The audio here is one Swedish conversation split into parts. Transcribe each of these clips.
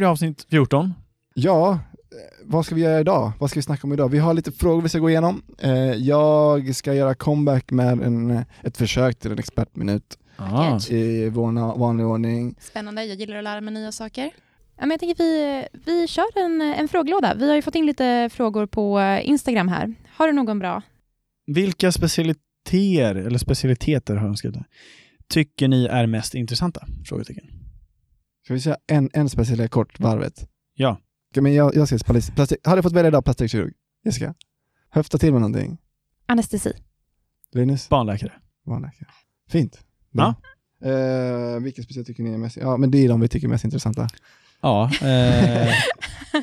blir det avsnitt 14. Ja, eh, vad ska vi göra idag? Vad ska vi snacka om idag? Vi har lite frågor vi ska gå igenom. Eh, jag ska göra comeback med en, eh, ett försök till en expertminut Ah. i vår vanlig ordning. Spännande, jag gillar att lära mig nya saker. Ja, men jag tänker vi, vi kör en, en frågelåda. Vi har ju fått in lite frågor på Instagram här. Har du någon bra? Vilka specialiteter, eller specialiteter har de skrivit, tycker ni är mest intressanta? Frågetecken. Ska vi säga en, en speciell kort, varvet? Ja. Okej, Men jag, jag ska plastik, plastik, har du fått välja idag plastikkirurg? Jessica? Höfta till med någonting. Anestesi. Linus? Barnläkare. Barnläkare. Fint. Bra. Eh, vilka speciellt tycker ni är mest, ja men det är de vi tycker är mest intressanta. Ja. Eh,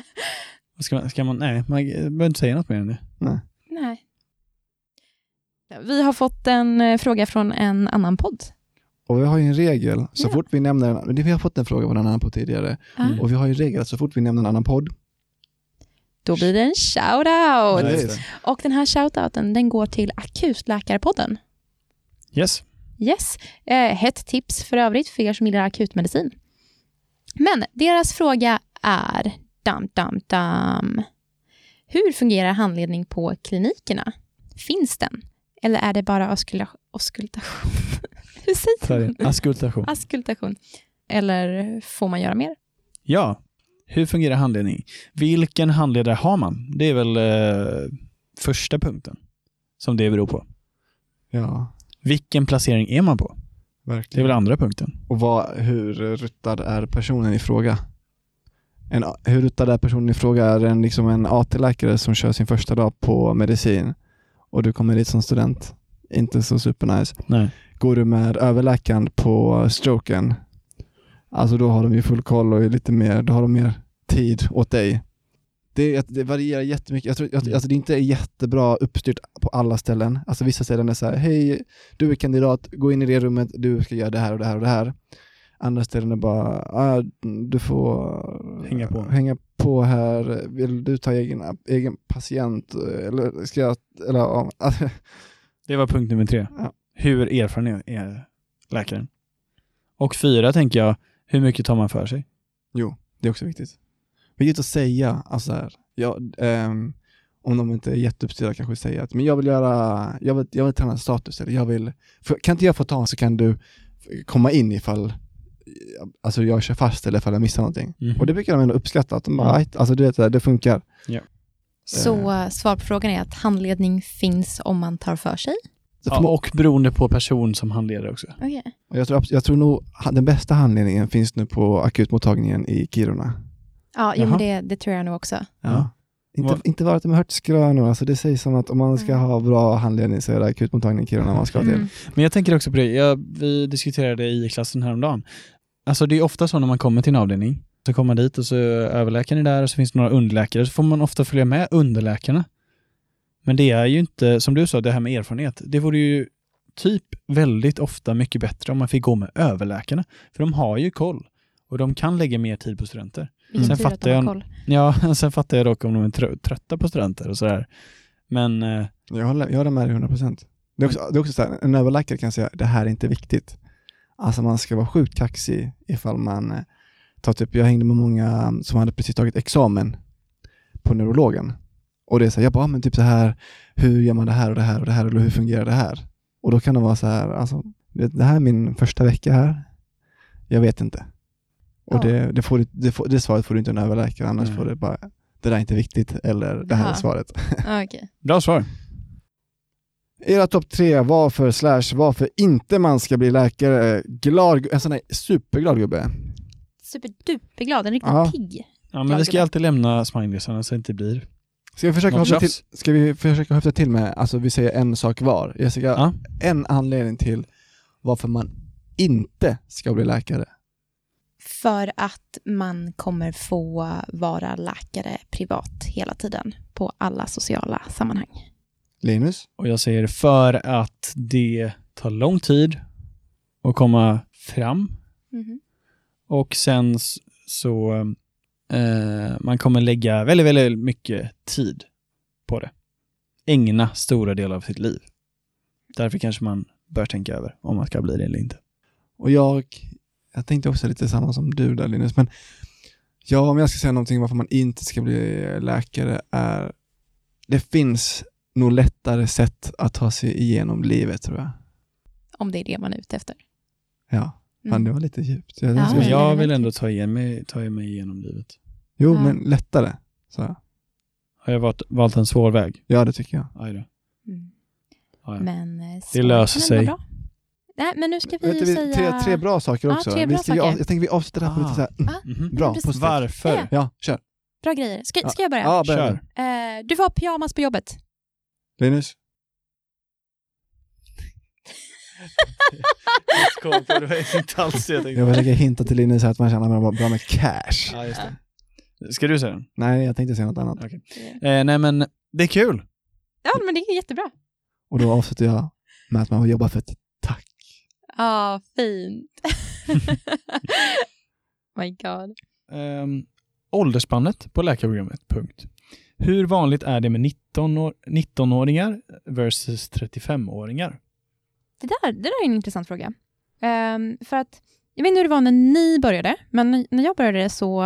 ska, man, ska man, nej, man behöver inte säga något mer än det. Nej. Vi har fått en eh, fråga från en annan podd. Och vi har ju en regel, så Ja. fort vi nämner, en- vi har fått en fråga från en annan podd tidigare, Mm. och vi har ju en regel att så fort vi nämner en annan podd, Då blir det en shout-out. Det. Och den här shoutouten den går till Akutläkarpodden. Yes. Yes, eh, hett tips för övrigt för er som gillar akutmedicin. Men deras fråga är, dam, dam, dam. Hur fungerar handledning på klinikerna? Finns den? Eller är det bara oskultation? Hur säger Sorry. man? Askultation. Askultation. Eller får man göra mer? Ja. Hur fungerar handledning? Vilken handledare har man? Det är väl eh, första punkten som det beror på. ja, Vilken placering är man på? Det är verkligen. väl andra punkten. Och vad, hur ruttad är personen i fråga? En, hur ruttad är personen i fråga? Är det en, liksom en AT-läkare som kör sin första dag på medicin och du kommer dit som student? Inte så supernice. Nej. Går du med överläkaren på stroken, alltså då har de ju full koll och är lite mer, då har de mer tid åt dig. Det, det varierar jättemycket. Jag tror, jag, Mm. alltså det inte är jättebra uppstyrt på alla ställen. Alltså vissa ställen är så här, hej, du är kandidat, gå in i det rummet, du ska göra det här och det här och det här. Andra ställen är bara, ah, du får Hänga på. hänga på här, vill du ta egen, egen patient eller ska jag, eller ja, Det var punkt nummer tre. Ja. Hur erfaren är läkaren? Och fyra tänker jag, hur mycket tar man för sig? Jo, det är också viktigt. Viktigt att säga, alltså här, ja, ehm, om de inte är jätteuppstyrda kanske säga att men jag vill göra, jag vill, jag vill träna status eller jag vill, för, kan inte jag få ta så kan du komma in ifall alltså jag kör fast eller ifall jag missar någonting. Mhm. Och det brukar de ändå uppskatta, att de bara, Mm. "Aj, alltså du vet, det det funkar. Så eh, svar på frågan är att handledning finns om man tar för sig. Ja, och beroende på person som handledare också. Okay. och jag, tror, jag tror nog den bästa handledningen finns nu på akutmottagningen i Kiruna. Ja, jo, men det, det tror jag nog också. Ja. Inte, Vad- inte vare sig med hörtskrönor, alltså det sägs som att om man ska Mm. ha bra handledning så är det akutmottagningen i Kiruna man ska till. Mm. Men jag tänker också på det, jag, vi diskuterade i klassen häromdagen. Alltså det är ofta så när man kommer till en avdelning, så kommer man dit och så är överläkaren där och så finns det några underläkare, så får man ofta följa med underläkarna. Men det är ju inte, som du sa, det här med erfarenhet. Det vore ju typ väldigt ofta mycket bättre om man fick gå med överläkarna. För de har ju koll och de kan lägga mer tid på studenter. Vilken Sen att fattar jag-. Ja, sen fattar jag dock om de är trö- trötta på studenter och sådär. Men eh, Jag håller, jag håller med dig 100%. Det är också, det är också så här, en överläkare kan säga det här är inte viktigt. Alltså man ska vara sjukt kaxig ifall man tar typ, jag hängde med många som hade precis tagit examen på neurologen. Och det är så här, jag bara, men typ så här, hur gör man det här och det här och det här, eller hur fungerar det här? Och då kan det vara så här, alltså, det här är min första vecka här, jag vet inte. Och Ja. det, det, får, det, får, det svaret får du inte en överläkare, annars Nej. får du bara, det där är inte viktigt, eller det här är Jaha. svaret. Ah, okej. bra svar. Era topp tre, varför slash varför inte man ska bli läkare. Glad, en sån här superglad gubbe. Superduperglad, en riktigt Ja. pigg. Ja, men vi ska alltid lämna smileysarna så det inte blir Ska vi försöka höfta till, ska vi försöka höfta till med, alltså vi säger en sak var. Jessica, Ja. en anledning till varför man inte ska bli läkare. För att man kommer få vara läkare privat hela tiden på alla sociala sammanhang. Linus? Och jag säger för att det tar lång tid att komma fram Mhm. Och sen så eh, man kommer lägga väldigt, väldigt mycket tid på det. Ägna stora delar av sitt liv. Därför kanske man bör tänka över om man ska bli det eller inte. Och jag, jag tänkte också lite samma som du där Linus, men Ja, om jag ska säga någonting varför man inte ska bli läkare är, det finns nog lättare sätt att ta sig igenom livet tror jag. Om det är det man är ute efter. Ja, Mm. fan det var lite djupt. Jag, Ja, jag, Men jag vill ändå ta, igen mig, ta mig igenom livet. jo, Ja. men lättare. Så, Har jag valt, valt en svår väg? ja, det tycker jag. Aj då. Mm. Ja, ja. Men eh, Det löser sig. Nej, men nu ska vi Vet du, vi, säga... tre, tre bra saker Ja, också. tre vi bra ska, vi, saker. av- jag tänker vi avslutar det här på lite Ah. så här, mm, Ja, Mhm. bra, precis. positivt. Varför? Ja. Kör. Bra grejer. Ska, ska jag börja? Ja, börja. Kör. Eh, du får ha pyjamas på jobbet. Linus? Det var inte alls det jag tänkte. Jag försöker hinta till Linus att man tjänar bra, bra med cash. Ja, just det. Ska du säga den? Nej, jag tänkte säga något annat. Okej. Eh, nej men, det är kul. Ja, men det är jättebra. Och då avslutar jag med att man jobbar för ett tack. Ja, fint. My God. Um, åldersspannet på läkarprogrammet, punkt. Hur vanligt är det med 19 år, 19-åringar versus 35-åringar? Det där, det där är en intressant fråga. Ehm, för att, jag vet inte hur det var när ni började, men när jag började så,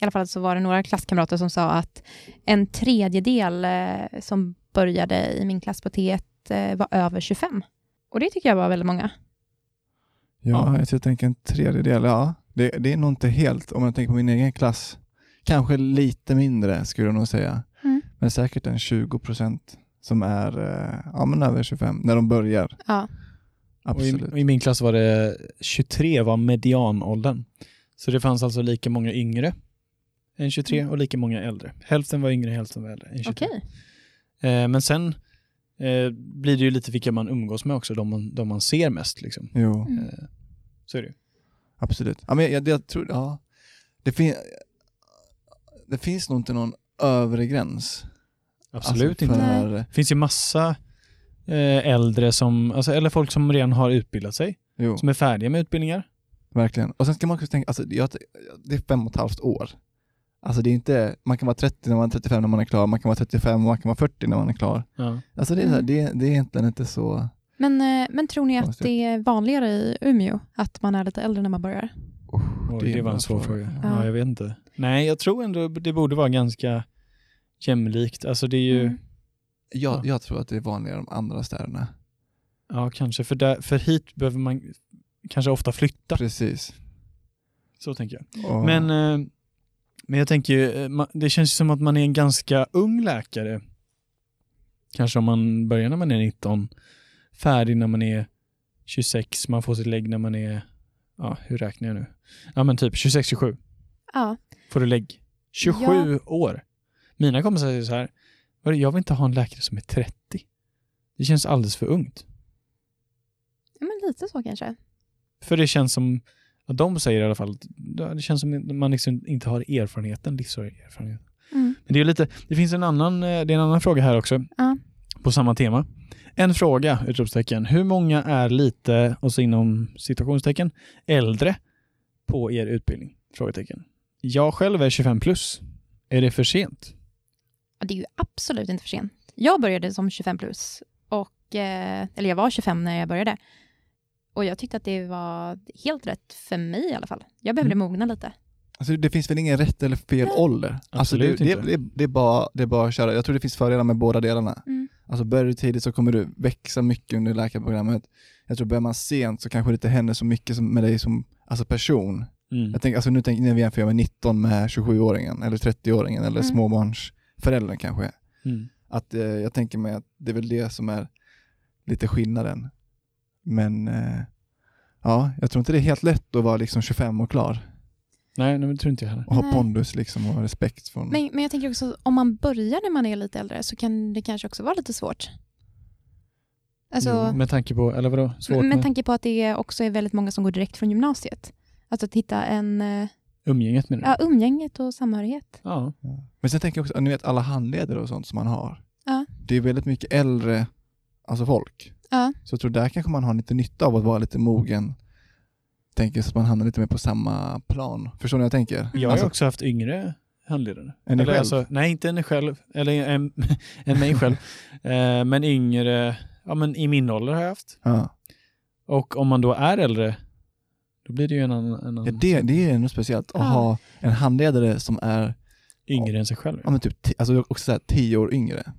i alla fall så var det några klasskamrater som sa att en tredjedel eh, som började i min klass på T1 eh, var över 25. Och det tycker jag var väldigt många. Ja, Ja. jag tänker en tredjedel. Ja, det, det är nog inte helt, om jag tänker på min egen klass, kanske lite mindre skulle jag nog säga. Mm. Men säkert en 20 procent som är eh, ja, men över 25 när de börjar. Ja. Och i, Absolut. och I min klass var det 23 var medianåldern. Så det fanns alltså lika många yngre än 23 och lika många äldre. Hälften var yngre, hälften var äldre än 23. Okej. Eh, men sen eh, blir det ju lite vilka man umgås med också, de man, de man ser mest. Liksom. Jo, Mm. Eh, så är det ju. absolut. Ja, men jag, jag tror, ja, det, fin- det finns nog inte någon övre gräns. Absolut Alltså, inte. för- Det finns ju massa äldre som, alltså, eller folk som redan har utbildat sig, Jo. som är färdiga med utbildningar. Verkligen. Och sen ska man också tänka, alltså, jag, det är fem och ett halvt år. Alltså det är inte, man kan vara 30 när man är 35 när man är klar, man kan vara 35 och man kan vara 40 när man är klar. Ja. Alltså det är, Mm. det, det är egentligen inte så... Men, eh, men tror ni att det är vanligare i Umeå att man är lite äldre när man börjar? Oh, Oj, det, är var en svår fråga. Ja. Ja. jag vet inte. Nej, jag tror ändå det borde vara ganska jämlikt. Alltså det är ju, Mm. Jag, jag tror att det är vanligare i de andra städerna. ja kanske, för, där, för hit behöver man kanske ofta flytta. Precis. Så tänker jag. Och, Men, eh, men jag tänker ju, eh, det känns ju som att man är en ganska ung läkare. Kanske om man börjar när man är 19, färdig när man är 26, man får sitt lägg när man är, ja hur räknar jag nu? Ja men typ 26-27 Ja. får du lägg. 27 år. Mina kompisar säger så här, "Vadå, jag vill inte ha en läkare som är 30. Det känns alldeles för ungt. ja, men lite så kanske. För det känns som, ja, de säger i alla fall, att det känns som att man liksom inte har erfarenheten, livserfarenhet. Mm. Men det är lite, det finns en annan, eh, det är en annan fråga här också. Ja. På samma tema. En fråga, utropstecken. Hur många är lite, och så inom situationstecken, äldre på er utbildning? Frågetecken. Jag själv är 25 plus. Är det för sent? Ja, det är ju absolut inte för sent. Jag började som 25 plus, och, eh, eller jag var 25 när jag började. Och jag tyckte att det var helt rätt för mig i alla fall. Jag behövde Mm. mogna lite. alltså, det finns väl ingen rätt eller fel Nej. ålder? Alltså det, det, det, det, är bara, det är bara att köra. Jag tror det finns fördelar med båda delarna. Mm. Alltså börjar du tidigt så kommer du växa mycket under läkarprogrammet. Jag tror börjar man sent så kanske det inte händer så mycket som, med dig som alltså person. Mm. Jag tänker, alltså nu tänker när vi jämför med 19 med 27-åringen eller 30-åringen eller Mm. Småbarnsföräldern kanske. Mm. Att eh, jag tänker mig att det är väl det som är lite skillnaden. Men eh, ja, jag tror inte det är helt lätt att vara liksom 25 och klar Nej, nej, det tror inte jag heller. och ha Nej. pondus liksom och respekt från... Men, men jag tänker också, om man börjar när man är lite äldre så kan det kanske också vara lite svårt. Alltså, Jo, med tanke på, eller vadå? Svårt med, med, tanke på att det också är väldigt många som går direkt från gymnasiet. Alltså att hitta en, eh, umgänget med det? ja, umgänget och samhörighet. Ja. Men sen tänker jag också, ni vet alla handledare och sånt som man har. Ja. Det är väldigt mycket äldre alltså folk. Ja. Så jag tror där kanske man har lite nytta av att vara lite mogen. Tänker så att man hamnar lite mer på samma plan. Förstår ni vad jag tänker? Jag har Alltså, också haft yngre handledare. Än Eller själv? Alltså, nej, inte än själv, eller än, än mig själv. Eh, men yngre, ja men i min ålder har jag haft. ja. Och om man då är äldre, Då blir det ju en annan, en Ja, annan det, det är nog speciellt att Ja. ha en handledare som är yngre än sig själv. ja, men typ alltså också så här, tio år yngre.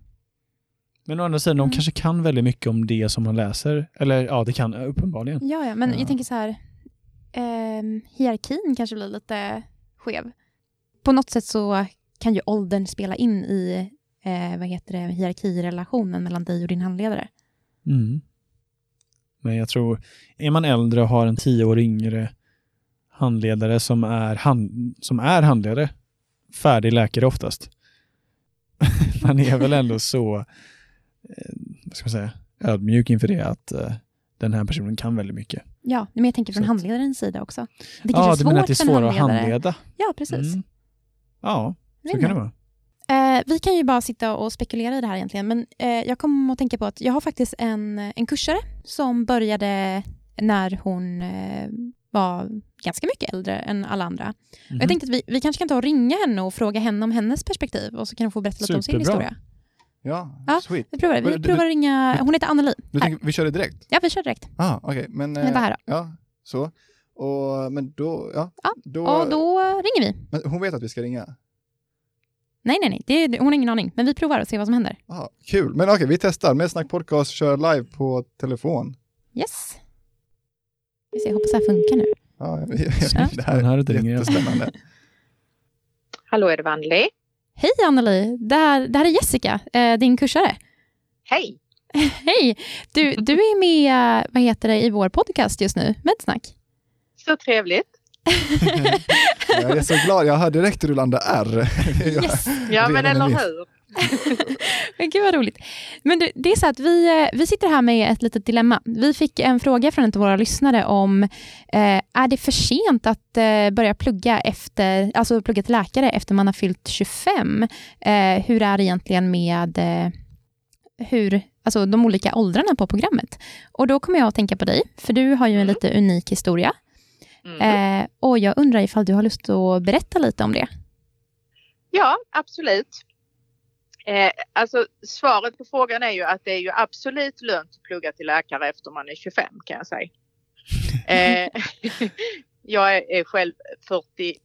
Men å andra sidan, Mm. de kanske kan väldigt mycket om det som man läser. Eller ja, det kan uppenbarligen. Ja, ja, men Ja. jag tänker så här, ehm, hierarkin kanske blir lite skev. På något sätt så kan ju åldern spela in i eh, vad heter det, hierarkirelationen mellan dig och din handledare. Mm. Men jag tror, är man äldre och har en tio år yngre handledare som är, hand, som är handledare, färdig läkare oftast. man är väl ändå så, eh, vad ska man säga, ödmjuk inför det att eh, den här personen kan väldigt mycket. Ja, men jag tänker från Så handledarens sida också. Det Ja, du menar att det är svårare att handleda? Ja, precis. Mm. Ja, så kan det vara. Eh, vi kan ju bara sitta och spekulera i det här egentligen, men eh, jag kom att tänka på att jag har faktiskt en, en kursare som började när hon eh, var ganska mycket äldre än alla andra. Och Mhm. jag tänkte att vi, vi kanske kan ta och ringa henne och fråga henne om hennes perspektiv och så kan hon få berätta lite om sin historia. Ja, Ja. sweet. Vi provar. Vi du- provar att ringa, hon heter Anneli. Du tänker, vi kör det direkt? Ja, vi kör direkt. Ah, okej. Men, eh, Vänta här då. Ja, så. Och, men då, ja. Ja, Då, Och då ringer vi. Men hon vet att vi ska ringa? Nej, nej, nej. Det, hon har ingen aning. Men vi provar och ser vad som händer. Aha, kul. Men okej, vi testar. Med Snack Podcast kör live på telefon. Yes. Vi ser, jag hoppas det här funkar nu. Ja, jag, det här här är jättespännande. Hallå, är det Vanli? Hej Anneli, det här, det här är Jessica, eh, din kursare. Hej! Hej! Du, du är med vad heter det, i vår podcast just nu, Medsnack. Så trevligt. Jag är så glad. Jag hör direkt rullande R. Jag- Yes. Ja, men eller hur? Men Gud vad roligt. Men du, det är så att vi, eh, vi sitter här med ett litet dilemma. Vi fick en fråga från en av våra lyssnare om eh, är det för sent att eh, börja plugga efter, alltså plugga till läkare efter man har fyllt 25? Eh, hur är det egentligen med eh, hur, alltså de olika åldrarna på programmet? Och då kommer jag att tänka på dig, för du har ju en Mm. lite unik historia. Mm. Eh, och jag undrar ifall du har lust att berätta lite om det? Ja, absolut. Eh, alltså, svaret på frågan är ju att det är ju absolut lönt att plugga till läkare efter man är 25 kan jag säga. Eh, jag är, själv 40,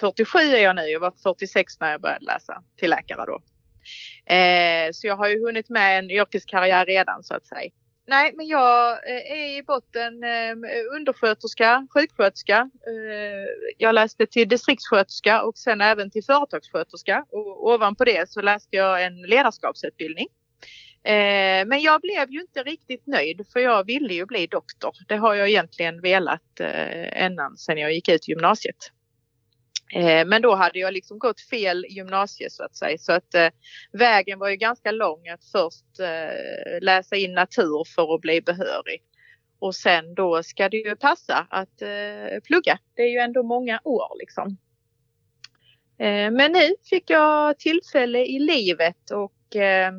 47 är jag nu, jag var 46 när jag började läsa till läkare då. Eh, så jag har ju hunnit med en yrkeskarriär redan så att säga. Nej, men jag eh, är i botten eh, undersköterska, sjuksköterska. Eh, jag läste till distriktssköterska och sen även till företagssköterska. Och ovanpå det så läste jag en ledarskapsutbildning. Eh, men jag blev ju inte riktigt nöjd för jag ville ju bli doktor. Det har jag egentligen velat ända sedan jag gick ut gymnasiet. Eh, men då hade jag liksom gått fel gymnasie så att säga. Så att eh, vägen var ju ganska lång att först eh, läsa in natur för att bli behörig. Och sen då ska det ju passa att eh, plugga. Det är ju ändå många år liksom. Eh, men nu fick jag tillfälle i livet och eh,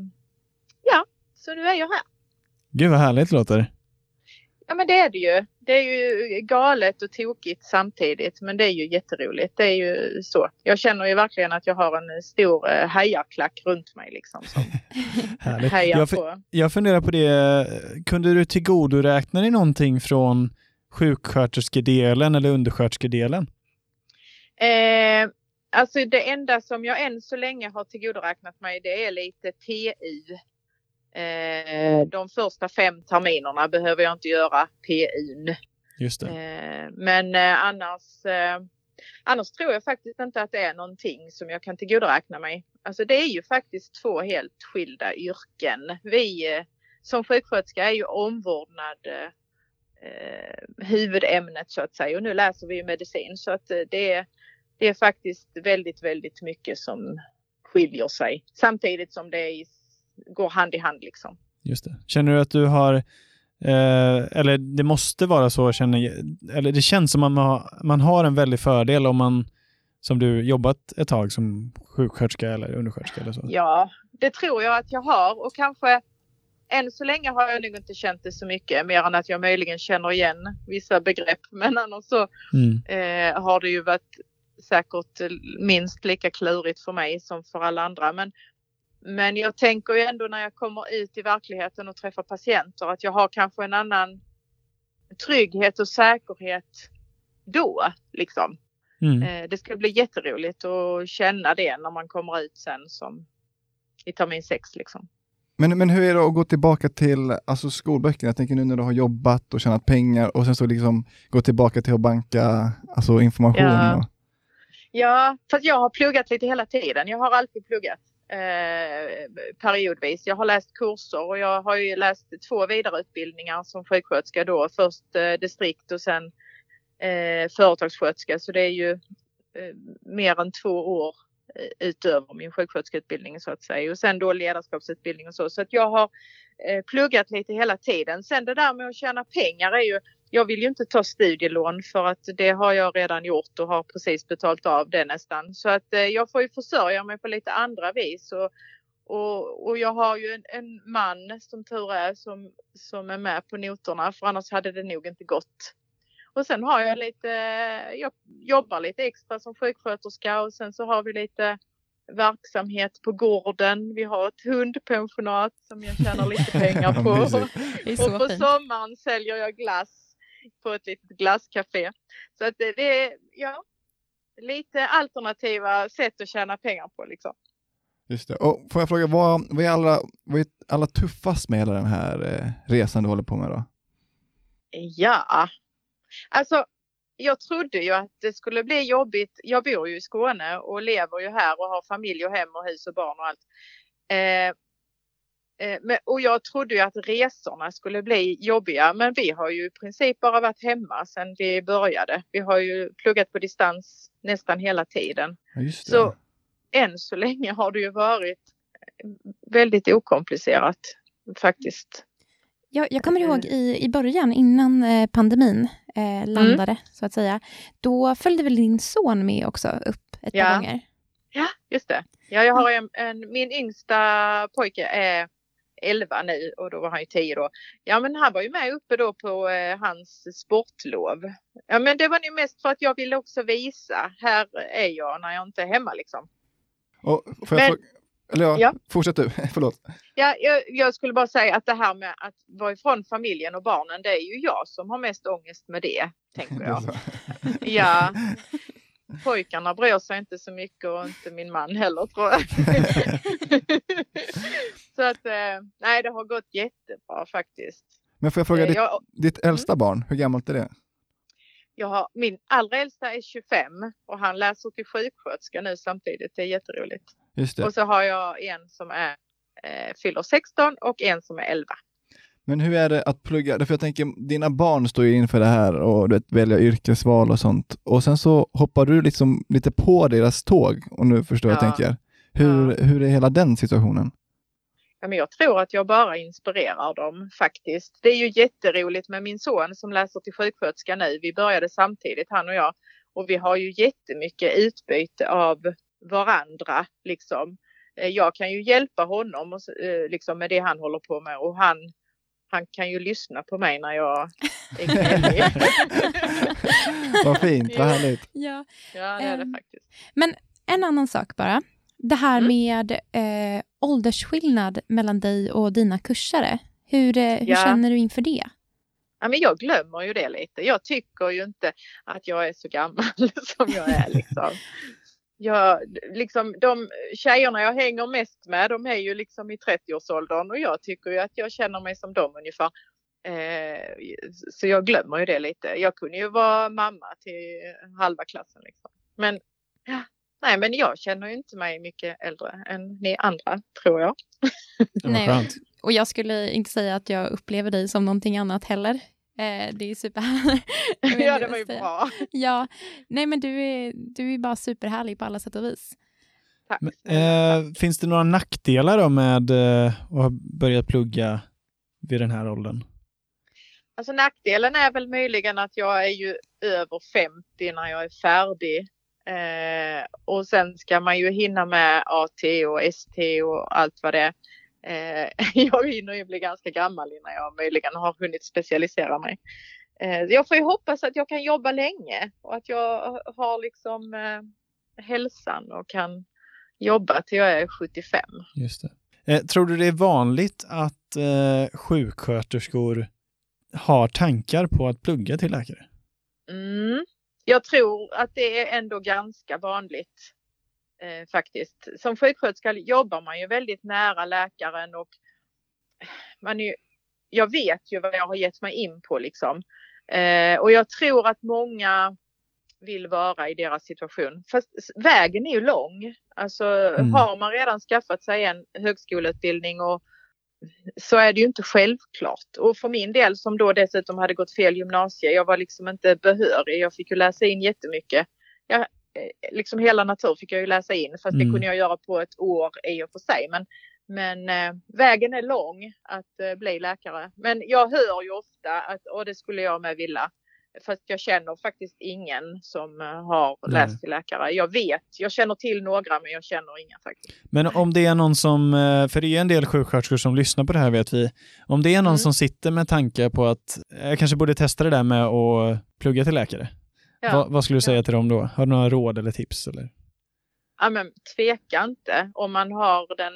ja, så nu är jag här. Gud vad härligt det låter. Ja men det är det ju. Det är ju galet och tokigt samtidigt men det är ju jätteroligt. Det är ju så. Jag känner ju verkligen att jag har en stor eh, hejarklack runt mig liksom som hejar Jag, på. jag funderar på det, kunde du tillgodoräkna dig någonting från sjuksköterskedelen eller undersköterskedelen? Eh, alltså det enda som jag än så länge har tillgodoräknat mig det är lite PU. Eh, de första fem terminerna behöver jag inte göra PUn. Just det. Eh, men eh, annars, annars tror jag faktiskt inte att det är någonting som jag kan tillgodoräkna mig. Alltså det är ju faktiskt två helt skilda yrken. Vi som sjuksköterska är ju omvårdnad eh, huvudämnet så att säga och nu läser vi ju medicin så att det, är, det är faktiskt väldigt, väldigt mycket som skiljer sig samtidigt som det är, går hand i hand liksom. Just det. Känner du att du har, eh, eller det måste vara så, känner, eller det känns som att man har, man har en väldig fördel om man, som du, jobbat ett tag som sjuksköterska eller undersköterska eller så? Ja, det tror jag att jag har och kanske än så länge har jag nog inte känt det så mycket mer än att jag möjligen känner igen vissa begrepp. Men annars så Mm. eh, har det ju varit säkert minst lika klurigt för mig som för alla andra. Men, men jag tänker ju ändå när jag kommer ut i verkligheten och träffar patienter att jag har kanske en annan trygghet och säkerhet då liksom. Mm. Eh, det ska bli jätteroligt att känna det när man kommer ut sen som i termin sex liksom. Men, men hur är det att gå tillbaka till alltså skolböckerna? Jag tänker nu när du har jobbat och tjänat pengar och sen så liksom gå tillbaka till att banka alltså information. Ja. Och, Ja, för jag har pluggat lite hela tiden. Jag har alltid pluggat eh, periodvis. Jag har läst kurser och jag har ju läst två vidareutbildningar som sjuksköterska då. Först eh, distrikt och sen eh, företagssköterska. Så det är ju eh, mer än två år eh, utöver min sjuksköterskeutbildning så att säga. Och sen då ledarskapsutbildning och så. Så att jag har eh, pluggat lite hela tiden. Sen det där med att tjäna pengar är ju jag vill ju inte ta studielån för att det har jag redan gjort och har precis betalt av det nästan. Så att eh, jag får ju försörja mig på lite andra vis. Och, och, och jag har ju en, en man som tur är som, som är med på noterna för annars hade det nog inte gått. Och sen har jag lite, jag jobbar lite extra som sjuksköterska och sen så har vi lite verksamhet på gården. Vi har ett hundpensionat som jag tjänar lite pengar på. Och på sommaren säljer jag glass på ett litet glasscafé. Så att det, det är ja, lite alternativa sätt att tjäna pengar på liksom. Just det. Och får jag fråga, vad, vad, är alla, vad är alla tuffast med hela den här eh, resan du håller på med då? Ja, alltså jag trodde ju att det skulle bli jobbigt. Jag bor ju i Skåne och lever ju här och har familj och hem och hus och barn och allt. Eh, eh, men, och jag trodde ju att resorna skulle bli jobbiga men vi har ju i princip bara varit hemma sedan vi började. Vi har ju pluggat på distans nästan hela tiden. Ja, just det. Så än så länge har det ju varit väldigt okomplicerat faktiskt. Jag, jag kommer Eh. ihåg i, i början, innan eh, pandemin eh, landade, så att säga. Då följde väl din son med också upp ett Ja. par gånger? Ja, just det. Ja, jag har en, en, min yngsta pojke är 11 nu och då var han ju 10 då. Ja, men han var ju med uppe då på eh, hans sportlov. Ja, men det var ju mest för att jag ville också visa, här är jag när jag inte är hemma liksom. Och får Men- eller ja, Ja. fortsätt du, förlåt. Ja, jag, jag skulle bara säga att det här med att vara ifrån familjen och barnen, det är ju jag som har mest ångest med det, tänker jag. Ja. Pojkarna bryr sig inte så mycket och inte min man heller tror jag. så att eh, nej, det har gått jättebra faktiskt. Men får jag fråga, Eh, ditt, Jag, ditt äldsta barn, hur gammalt är det? jag har, min allra äldsta är 25 och han läser till sjuksköterska nu samtidigt. Det är jätteroligt. Just det. Och så har jag en som är eh, fyller 16 och en som är 11. Men hur är det att plugga? Därför jag tänker, dina barn står ju inför det här och du vet, välja yrkesval och sånt. Och sen så hoppar du liksom lite på deras tåg, och nu förstår jag Ja. tänker. Hur, hur är hela den situationen? Ja, men jag tror att jag bara inspirerar dem faktiskt. Det är ju jätteroligt med min son som läser till sjuksköterska nu. Vi började samtidigt han och jag och vi har ju jättemycket utbyte av varandra liksom. Eh, Jag kan ju hjälpa honom och, eh, liksom med det han håller på med och han, han kan ju lyssna på mig när jag är gnällig. Vad fint, vad Ja. härligt. Ja. ja, det är det Ehm, faktiskt. En annan sak bara. Det här Mm. med eh, åldersskillnad mellan dig och dina kursare. Hur, eh, hur Ja. känner du inför det? Ja, men jag glömmer ju det lite. Jag tycker ju inte att jag är så gammal som jag är. Liksom. Jag, liksom, de tjejerna jag hänger mest med de är ju liksom i 30-årsåldern och jag tycker ju att jag känner mig som dem ungefär. Eh, så jag glömmer ju det lite. Jag kunde ju vara mamma till halva klassen. Liksom. Men, ja, nej, men jag känner ju inte mig mycket äldre än ni andra tror jag. Det var Nej. skönt. Och jag skulle inte säga att jag upplever dig som någonting annat heller. Eh, det är super... Ja, det var ju bra. Ja, nej men du är, du är bara superhärlig på alla sätt och vis. Tack. Men, eh, finns det några nackdelar då med eh, att ha börjat plugga vid den här åldern? Alltså nackdelen är väl möjligen att jag är ju över 50 när jag är färdig. Eh, och sen ska man ju hinna med AT och ST och allt vad det är. Eh, jag hinner ju bli ganska gammal innan jag möjligen har hunnit specialisera mig. Eh, jag får ju hoppas att jag kan jobba länge och att jag har liksom eh, hälsan och kan jobba till jag är 75. Just det. Eh, tror du det är vanligt att eh, sjuksköterskor har tankar på att plugga till läkare? Mm. jag tror att det är ändå ganska vanligt eh, faktiskt. Som sjuksköterska jobbar man ju väldigt nära läkaren och man är, jag vet ju vad jag har gett mig in på liksom. Eh, och jag tror att många vill vara i deras situation. Fast vägen är ju lång. Alltså mm. har man redan skaffat sig en högskoleutbildning och så är det ju inte självklart. Och för min del som då dessutom hade gått fel gymnasie, jag var liksom inte behörig. Jag fick ju läsa in jättemycket. Jag, liksom hela natur fick jag ju läsa in fast mm. det kunde jag göra på ett år i och för sig. Men, men eh, vägen är lång att eh, bli läkare. Men jag hör ju ofta att och det skulle jag med vilja. Fast jag känner faktiskt ingen som eh, har läst till läkare. Jag vet, jag känner till några men jag känner inga faktiskt. Men om det är någon som, eh, för det är en del sjuksköterskor som lyssnar på det här vet vi, om det är någon mm. som sitter med tankar på att jag kanske borde testa det där med att plugga till läkare. Ja. Va, vad skulle du säga ja. till dem då? Har du några råd eller tips? Eller? Ja, men tveka inte om man har den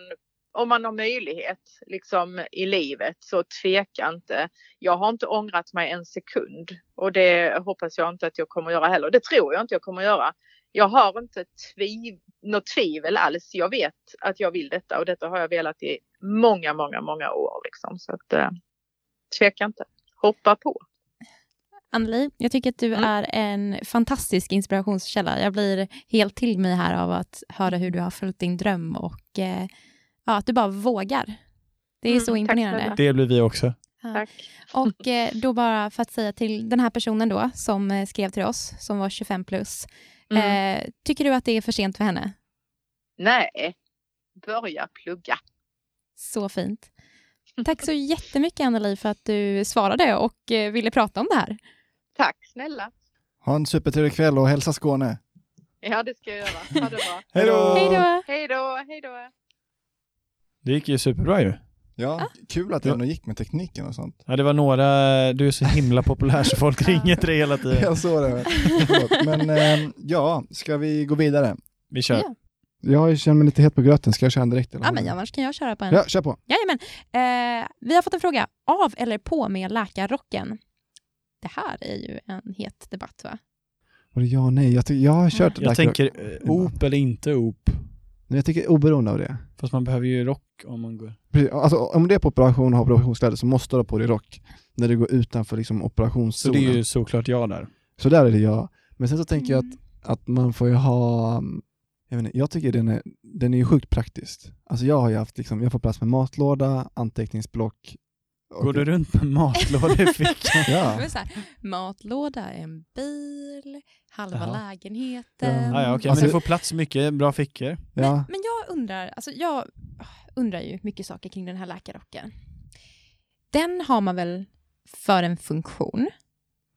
om man har möjlighet liksom i livet så tveka inte. Jag har inte ångrat mig en sekund och det hoppas jag inte att jag kommer göra heller. Det tror jag inte jag kommer göra. Jag har inte tviv något tvivel alls. Jag vet att jag vill detta och detta har jag velat i många, många, många år liksom. Så att eh, tveka inte. Hoppa på. Anneli, jag tycker att du mm. är en fantastisk inspirationskälla. Jag blir helt till mig här av att höra hur du har följt din dröm och eh, ja, att du bara vågar. Det är mm, så imponerande. Det blir vi också. Ja. Tack. Och eh, då bara för att säga till den här personen då som eh, skrev till oss, som var 25 plus. Mm. Eh, tycker du att det är för sent för henne? Nej, börja plugga. Så fint. Tack så jättemycket Anneli för att du svarade och eh, ville prata om det här. Tack snälla. Ha en supertrevlig kväll och hälsa Skåne. Ja, det ska jag göra. Ha det bra. Hej då! Hej då! Hej då! Det gick ju superbra ju. Ja, ah. kul att det ändå gick med tekniken och sånt. Ja, det var några, du är så himla populär så folk ringer till dig hela tiden. Jag såg det. Men eh, ja, ska vi gå vidare? Vi kör. Ja. Jag känner mig lite het på gröten, ska jag köra direkt? Eller? Ja, men annars kan jag köra på en. Ja, kör på. Jajamän. Eh, vi har fått en fråga. Av eller på med läkarrocken? Det här är ju en het debatt va? Och ja och nej. Jag, jag har kört Jag tänker eh, op eller inte op. Men jag tycker oberoende av det. Fast man behöver ju rock om man går... Precis, alltså, om det är på operation och har operationskläder så måste du ha på dig rock när du går utanför liksom, operationszonen. Så det är ju såklart jag där. Så där är det jag. Men sen så tänker mm. jag att, att man får ju ha jag, vet inte, jag tycker den är, den är ju sjukt praktisk. Alltså jag har ju haft, liksom, jag får plats med matlåda, anteckningsblock. Går du runt med matlåda i fickan? ja. matlåda, en bil, halva Jaha. lägenheten. Ja, ja, okej, alltså, men du får plats mycket, bra fickor. Ja. Men, men jag undrar, alltså jag undrar ju mycket saker kring den här läkarrocken. Den har man väl för en funktion?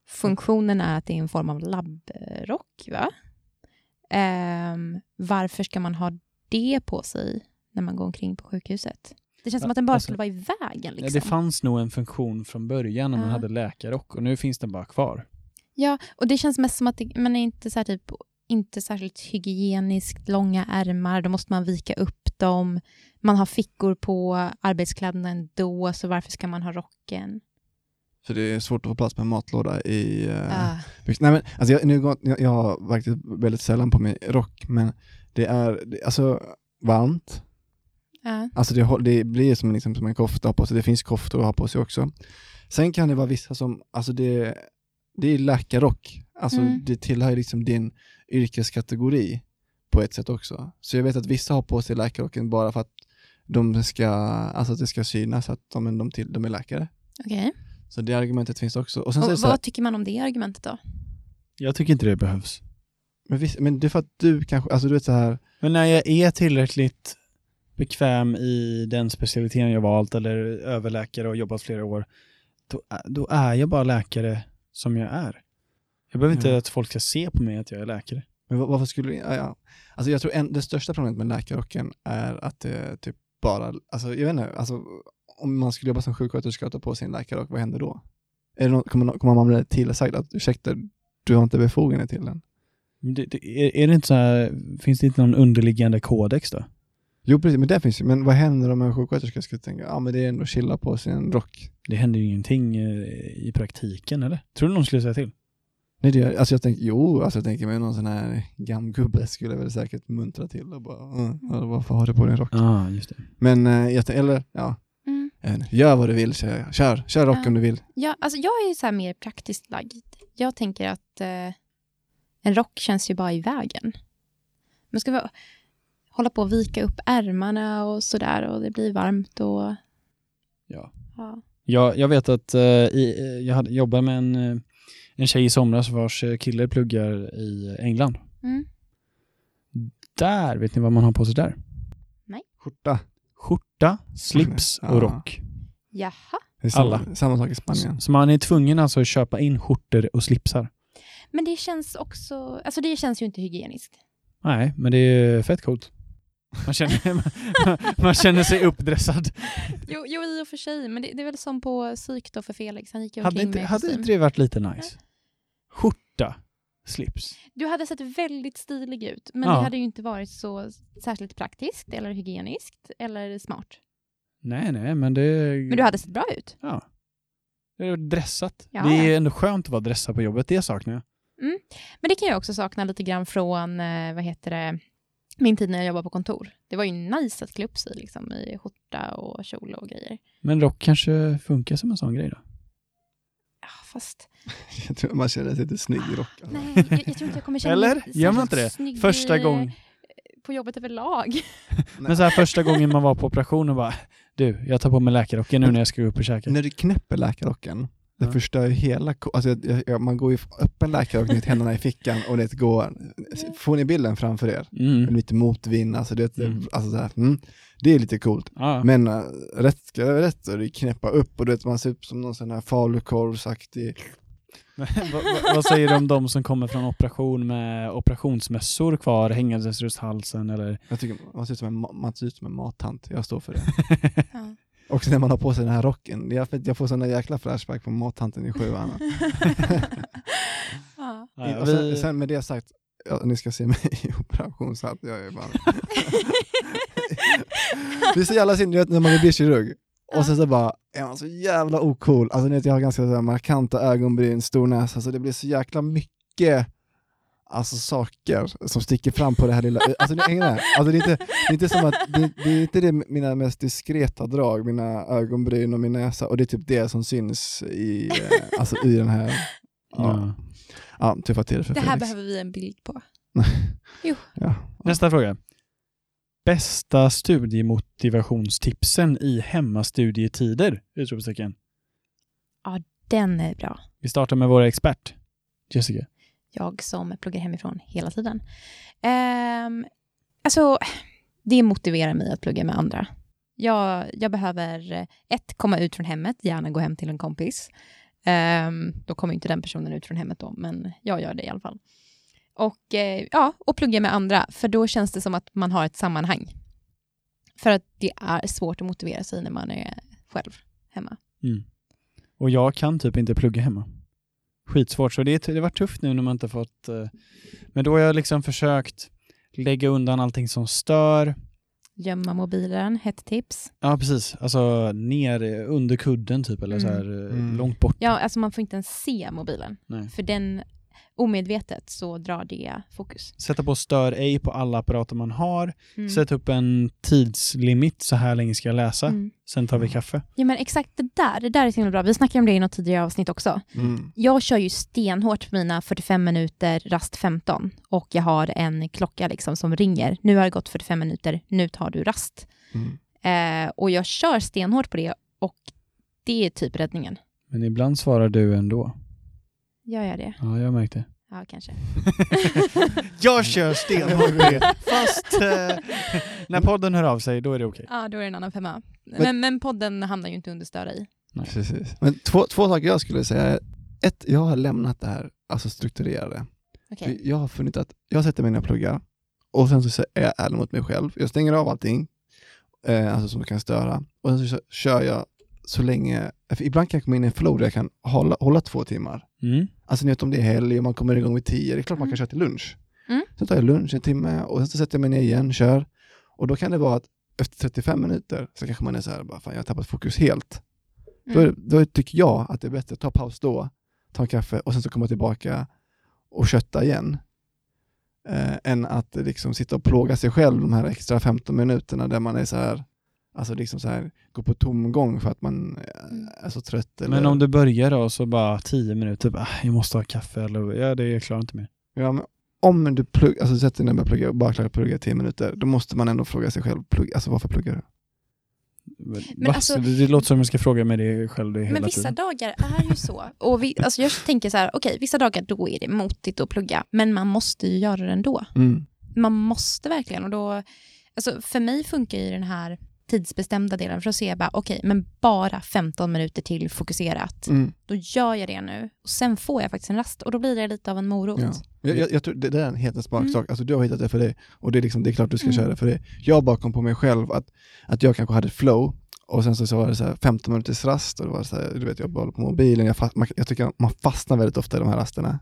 Funktionen är att det är en form av labbrock, va? Um, varför ska man ha det på sig när man går omkring på sjukhuset? Det känns som att den bara alltså, skulle vara i vägen. Liksom. Ja, det fanns nog en funktion från början när ja. man hade läkarrock och nu finns den bara kvar. Ja, och det känns mest som att det, man är inte så typ inte särskilt hygieniskt, långa ärmar, då måste man vika upp dem. Man har fickor på arbetskläderna ändå, så varför ska man ha rocken? För det är svårt att få plats med en matlåda i... Uh, ah. nej men, alltså jag, nu, jag, jag har faktiskt väldigt sällan på mig rock, men det är det, alltså varmt. Alltså det, det blir som, liksom, som en kofta på sig, det finns koftor att ha på sig också. Sen kan det vara vissa som, alltså det, det är läkarrock, alltså mm. det tillhör liksom din yrkeskategori på ett sätt också. Så jag vet att vissa har på sig läkarrocken bara för att de ska, alltså att det ska synas att de, de, till, de är läkare. Okay. Så det argumentet finns också. Och, sen och vad här, tycker man om det argumentet då? Jag tycker inte det behövs. Men, visst, men det är för att du kanske, alltså du vet så här. Men när jag är tillräckligt bekväm i den specialiteten jag valt eller överläkare och jobbat flera år, då, då är jag bara läkare som jag är. Jag behöver inte mm. att folk ska se på mig att jag är läkare. Men varför skulle ja, ja. Alltså jag tror en, det största problemet med läkarrocken är att det typ bara, alltså jag vet inte, alltså om man skulle jobba som sjuksköterska och ta på sig en läkarrock, vad händer då? Är något, kommer, kommer man bli tillsagd att ursäkta, du har inte befogenhet till den? Det, det, är, är det inte så här, finns det inte någon underliggande kodex då? Jo precis, men det finns ju. Men vad händer om en sjuksköterska skulle tänka, ja men det är ändå att chilla på sig en rock? Det händer ju ingenting eh, i praktiken eller? Tror du någon skulle säga till? Nej, det, gör- alltså jag tänker, jo, alltså jag tänker mig någon sån här gamgubbe skulle väl säkert muntra till och bara, "Mm, varför har du på dig en rock? Ja, ah, just det. Men, eh, jag, eller ja, Mm. jag gör vad du vill, jag. Kör, kör rock Ja. om du vill. Ja, alltså jag är så här mer praktiskt lagd. Jag tänker att eh, en rock känns ju bara i vägen. Man ska vara, hålla på och vika upp ärmarna och sådär och det blir varmt och... Ja. Ja. Jag, jag vet att eh, i, jag hade, jobbade med en, eh, en tjej i somras vars eh, kille pluggar i England. Mm. Där, vet ni vad man har på sig där? Skjorta. Skjorta, slips Ja. och rock. Jaha. Det är samma, Alla. samma sak i Spanien. Så man är tvungen alltså att köpa in skjortor och slipsar. Men det känns också... Alltså det känns ju inte hygieniskt. Nej, men det är fett coolt. Man känner, man, man känner sig uppdressad. Jo, jo i och för sig, men det, det är väl som på psyk då för Felix. Han gick ju Hade inte, med hade inte det varit lite nice? Skjorta, slips. Du hade sett väldigt stilig ut, men Ja. det hade ju inte varit så särskilt praktiskt eller hygieniskt eller smart. Nej, nej, men det... Men du hade sett bra ut. Ja. Dressat. Ja, det är ja. ändå skönt att vara dressad på jobbet, det saknar jag. Men det kan jag också sakna lite grann från, eh, vad heter det, min tid när jag jobbade på kontor. Det var ju nice att klä upp sig liksom, i skjorta och kjol och grejer. Men rock kanske funkar som en sån grej då? Ja, fast Jag tror man känner sig lite snygg i rock. alltså. nej, jag, jag tror inte jag kommer känna Eller? mig Gör man inte det? snygg, Första eh, gången. På jobbet överlag. Men så här första gången man var på operation och bara Du, jag tar på mig läkarrocken nu när jag ska gå upp och käka. När du knäpper läkarrocken, det Ja. förstör ju hela... Alltså, jag, jag- jag, man går ju öppen läkarrock med händerna i fickan och det går... Får ni bilden framför er? Mm. Lite motvind, alltså det, Mm. alltså så här, mm, det är lite coolt. Ja. Men uh, rätt ska vara rätt och det knäppa upp och du vet, man ser ut som någon sån här falukorvsaktig... Vad, vad- vad säger du om de som kommer från operation med operationsmössor kvar hängandes runt halsen eller? Jag tycker man ser ut som en, ma- man ser ut som en mattant, jag står för det. Också när man har på sig den här rocken, jag, jag får såna jäkla flashback på mattanten i sjuan. ja. Sen, sen med det sagt, ja, ni ska se mig i operationshatt, jag är bara... det är så jävla synd, när man blir kirurg, och sen så bara är man så jävla ocool. Alltså ni vet, jag har ganska så här markanta ögonbryn, stor näsa, så det blir så jäkla mycket alltså saker som sticker fram på det här lilla, alltså ni hänger med? Alltså det är inte, det är inte som att, det, det är inte det mina mest diskreta drag, mina ögonbryn och min näsa, och det är typ det som syns i, eh, alltså i den här, ja, Ja. ja tuffa tider för Det här Felix. behöver vi en bild på. Ja. Nästa fråga. Bästa studiemotivationstipsen i hemmastudietider? Utropstecken. Den är bra. Vi startar med vår expert, Jessica. Jag som pluggar hemifrån hela tiden. Um, alltså, det motiverar mig att plugga med andra. Jag, jag behöver, ett, komma ut från hemmet, gärna gå hem till en kompis. Um, då kommer inte den personen ut från hemmet då, men jag gör det i alla fall. Och, eh, ja, och plugga med andra, för då känns det som att man har ett sammanhang. För att det är svårt att motivera sig när man är själv hemma. Mm. Och jag kan typ inte plugga hemma. Skitsvårt, så det, det varit tufft nu när man inte fått... eh, Men då har jag liksom försökt lägga undan allting som stör. Gömma mobilen, hett tips. Ja, precis. Alltså ner under kudden typ, eller så Mm. här eh, Mm. långt bort. Ja, alltså man får inte ens se mobilen. Nej. För den omedvetet så drar det fokus. Sätta på stör ej på alla apparater man har. Mm. Sätta upp en tidslimit, så här länge ska jag läsa. Mm. Sen tar vi kaffe. Ja men exakt det där, det där är så himla bra. Vi snackade om det i något tidigare avsnitt också. Mm. Jag kör ju stenhårt mina 45 minuter, rast 15 och jag har en klocka liksom som ringer. Nu har det gått 45 minuter, nu tar du rast. Mm. Eh, och jag kör stenhårt på det och det är typ räddningen. Men ibland svarar du ändå. Gör jag det? Ja, jag märkte. Ja, kanske. jag kör stenhårt. Fast eh, när podden hör av sig, då är det okej. Ja, då är det en annan femma. Men, men podden hamnar ju inte under störa i. Precis. Men två, två saker jag skulle säga ett, jag har lämnat det här, alltså strukturerade. För Jag har funnit att jag sätter mig ner och pluggar och sen så är jag ärlig mot mig själv. Jag stänger av allting eh, alltså som kan störa och sen så kör jag så länge, ibland kan jag komma in i en flow där jag kan hålla, hålla två timmar. Mm. Alltså ni vet om det är helg och man kommer igång vid tio, det är klart man kan Mm. köra till lunch. Mm. Sen tar jag lunch en timme och sen så sätter jag mig ner igen, kör. Och då kan det vara att efter 35 minuter så kanske man är så här, bara, fan jag har tappat fokus helt. Då, Mm. är- då tycker jag att det är bättre att ta paus då, ta en kaffe och sen så komma tillbaka och kötta igen. Eh, än att liksom sitta och plåga sig själv de här extra 15 minuterna där man är så här, alltså liksom så här, går på tomgång för att man eh, är så trött. Eller, Men om du börjar då så bara tio minuter, bara, jag måste ha kaffe eller ja, det jag klarar inte mer. ja, men om du plugg, alltså sätter dig ner och plugga och bara klarar att plugga 10 minuter, då måste man ändå fråga sig själv, plugg, alltså varför pluggar du? Men, Men alltså- det, det låter som jag ska fråga mig det själv det hela Men vissa tiden. dagar är ju så. Och vi, alltså jag tänker så här, okej, vissa dagar då är det motigt att plugga, men man måste ju göra det ändå. Mm. Man måste verkligen. Och då, alltså för mig funkar ju den här tidsbestämda delen för att se bara, okej, men bara 15 minuter till fokuserat. Mm. Då gör jag det nu och sen får jag faktiskt en rast och då blir det lite av en morot. Ja. Jag, jag, jag tror det, det är en helt smak Mm. sak. Alltså, du har hittat det för dig och det är, liksom, det är klart du ska Mm. köra det för dig. Jag bara kom på mig själv att, att jag kanske hade flow och sen så, så var det så här 15 minuters rast och det var så här, du vet, jag bara på mobilen. Jag, fast, man, jag tycker man fastnar väldigt ofta i de här rasterna.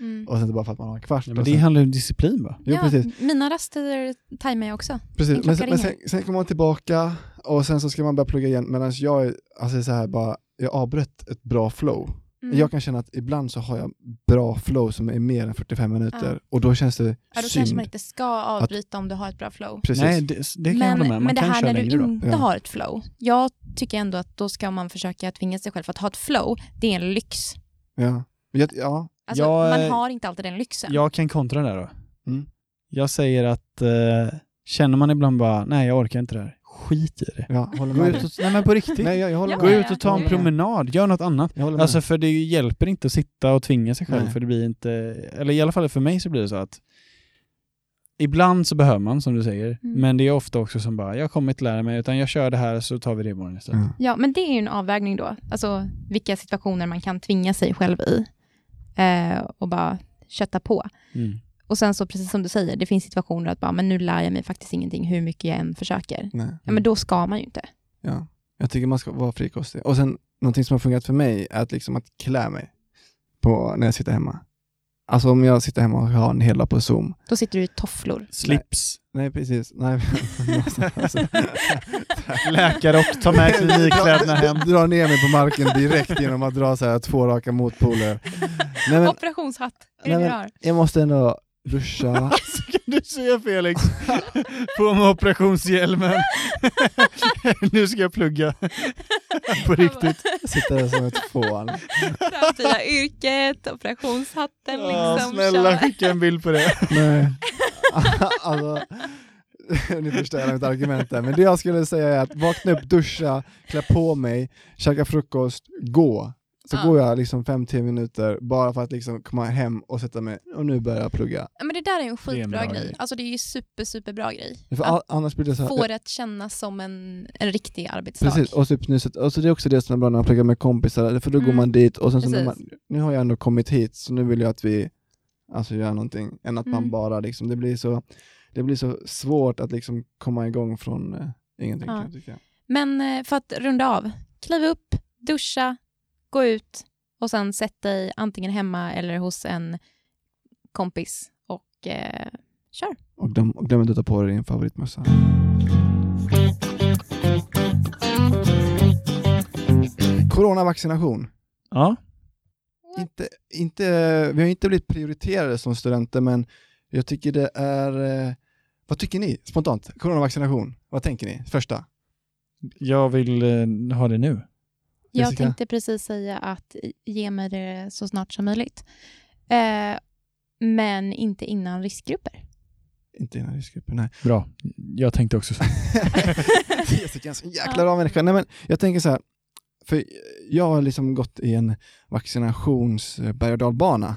Mm. Och sen bara för att man har en kvart. Ja, men det sen, handlar ju om disciplin va? jo, ja, precis. Mina raster tajmar jag också. precis. en Men, men sen, sen kommer man tillbaka och sen så ska man börja plugga igen medan jag är, alltså så här bara, jag avbröt ett bra flow. Mm. Jag kan känna att ibland så har jag bra flow som är mer än 45 minuter Ja. och då känns det ja, då synd. kanske man inte ska avbryta om du har ett bra flow. Precis. Nej, det, det kan jag hålla med Men. Man men det här när du då. inte Ja. har ett flow. Jag tycker ändå att då ska man försöka tvinga sig själv. Att ha ett flow, det är en lyx. Ja. Jag, ja. Alltså, Jag, man har inte alltid den lyxen. Jag kan kontra där då. Mm. Jag säger att eh, känner man ibland bara, nej jag orkar inte det här, skit i det. Ja, håller Gå med ut dig. och, nej men på riktigt. Nej, jag, jag håller Gå med. ut och ta en promenad, gör något annat. Jag håller med. Alltså för det hjälper inte att sitta och tvinga sig själv Nej. för det blir inte, eller i alla fall för mig så blir det så att ibland så behöver man som du säger, Mm. men det är ofta också som bara, jag kommer inte lära mig utan jag kör det här så tar vi det imorgon istället. ja. Ja, men det är ju en avvägning då. Alltså vilka situationer man kan tvinga sig själv i. Eh, och bara kötta på. Mm. Och sen så precis som du säger, det finns situationer att bara, men nu lär jag mig faktiskt ingenting hur mycket jag än försöker. Nej. Ja, men då ska man ju inte. ja. Jag tycker man ska vara frikostig. Och sen, någonting som har fungerat för mig är att, liksom att klä mig på, när jag sitter hemma. Alltså om jag sitter hemma och har en hel dag på Zoom. Då sitter du i tofflor. Slips, Nej, precis. Nej. alltså, läkarrock, ta med klinikkläderna hem. Dra ner mig på marken direkt genom att dra så här två raka motpoler. Nej, men, Operationshatt, är nej, det det du men har? jag måste ändå duscha. Alltså kan du se Felix? På med operationshjälmen. nu ska jag plugga. På riktigt. Sitta där som ett fån. Framtida yrket, operationshatten Ja, liksom. snälla kör. skicka en bild på det. Nej. alltså, nu förstör mitt argument där. Men det jag skulle säga är att vakna upp, duscha, klä på mig, käka frukost, gå. Så Ja. går jag liksom 5-10 minuter bara för att liksom komma hem och sätta mig och nu börjar jag plugga. Ja, men det där är en är en skitbra bra grej. grej. Alltså det är ju super, super bra grej. För Att a- annars blir det så här, få det att kännas som en, en riktig arbetsdag. Precis, och, typ nu, så- och så det är också det som är bra när man pluggar med kompisar, för då går Mm. man dit och sen så när man, nu har jag ändå kommit hit så nu vill jag att vi alltså, gör någonting, än att man Mm. bara liksom, det blir så, det blir så svårt att liksom komma igång från eh, ingenting Ja. kan jag tycka. Men eh, för att runda av, kliv upp, duscha, gå ut och sen sätt dig antingen hemma eller hos en kompis och eh, kör. Och, glöm, och glöm inte att ta på dig din favoritmössa. Coronavaccination. Ja, Inte, inte, vi har inte blivit prioriterade som studenter men jag tycker det är, eh, vad tycker ni spontant? Coronavaccination, vad tänker ni? Första? jag vill eh, ha det nu. Jag Jessica? tänkte precis säga att ge mig det så snart som möjligt. Eh, men inte innan riskgrupper. Inte innan riskgruppen, nej. Bra. Jag tänkte också så. Jessica är en så jäkla bra människa. Nej, men jag tänker så här, för jag har liksom gått i en vaccinations berg och dalbana.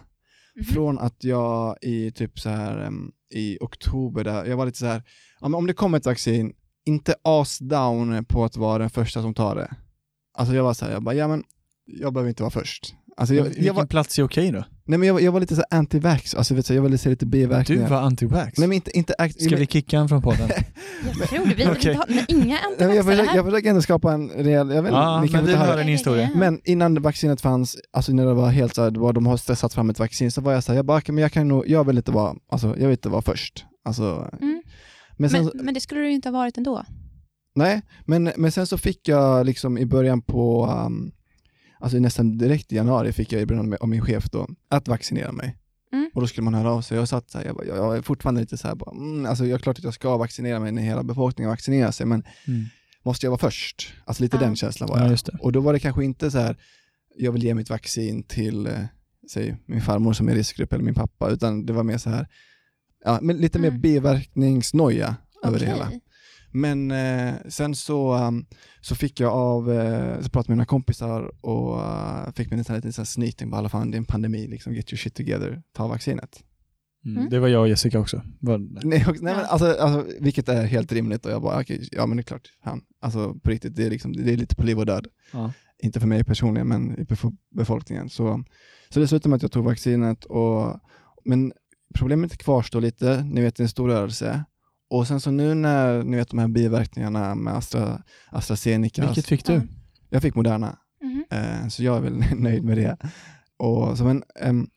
Mhm. Från att jag i typ så här i oktober, där jag var lite så här, om det kommer ett vaccin, inte as down på att vara den första som tar det. Alltså jag var så här, jag bara, ja men jag behöver inte vara först. Alltså jag, Vilken jag, var, plats är okej då? nej, men jag, var- jag var lite så anti-vax, alltså vet du, jag ville se lite Du biverkningar. var anti-vax. Nej men inte, inte act- Ska vi kicka han från podden? Jag tror det. Vi, vi har, men inga men jag, försöker, här. jag försöker ändå skapa en rejäl, jag vet inte, Ja, ni men kan vi inte hör höra en historia. Men innan vaccinet fanns, alltså när det var helt så här, de har stressat fram ett vaccin, så var jag så här, jag bara, men jag kan nog, jag vill inte vara, alltså jag vill inte vara först. Alltså, Mm. men sen, Men, men det skulle du ju inte ha varit ändå. Nej, men, men sen så fick jag liksom i början på, um, alltså nästan direkt i januari fick jag erbjudande av min chef då, att vaccinera mig. Mm. Och då skulle man höra av sig. Jag satt så här, jag, bara, jag är fortfarande lite så här, bara, mm, alltså jag är klart att jag ska vaccinera mig när hela befolkningen vaccinerar sig, men Mm. måste jag vara först? Alltså lite Ja. den känslan var Ja, jag. just det. Och då var det kanske inte så här, jag vill ge mitt vaccin till, eh, säg min farmor som är i riskgrupp eller min pappa, utan det var mer så här, ja, men lite mer Mm. biverkningsnoja över det hela. Men eh, sen så, um, så fick jag av, eh, så pratade med mina kompisar och uh, fick mig nästan lite så här snyting, bara fan det är en pandemi, liksom get your shit together, ta vaccinet. Mm. Mm. Det var jag och Jessica också. Var, Nej, nej men alltså, alltså, vilket är helt rimligt och jag bara, okej, ja men det är klart, han, alltså på riktigt, det är, liksom, det är lite på liv och död. ja. Inte för mig personligen, men i befo- befolkningen. Så, så det slutade med att jag tog vaccinet, och, men problemet kvarstår lite, ni vet det är en stor rörelse. Och sen så nu när ni vet de här biverkningarna med Astra, AstraZeneca, Vilket fick du? Ja. jag fick Moderna, Mhm. eh, så jag är väl nöjd med det. Och, så, men, ehm,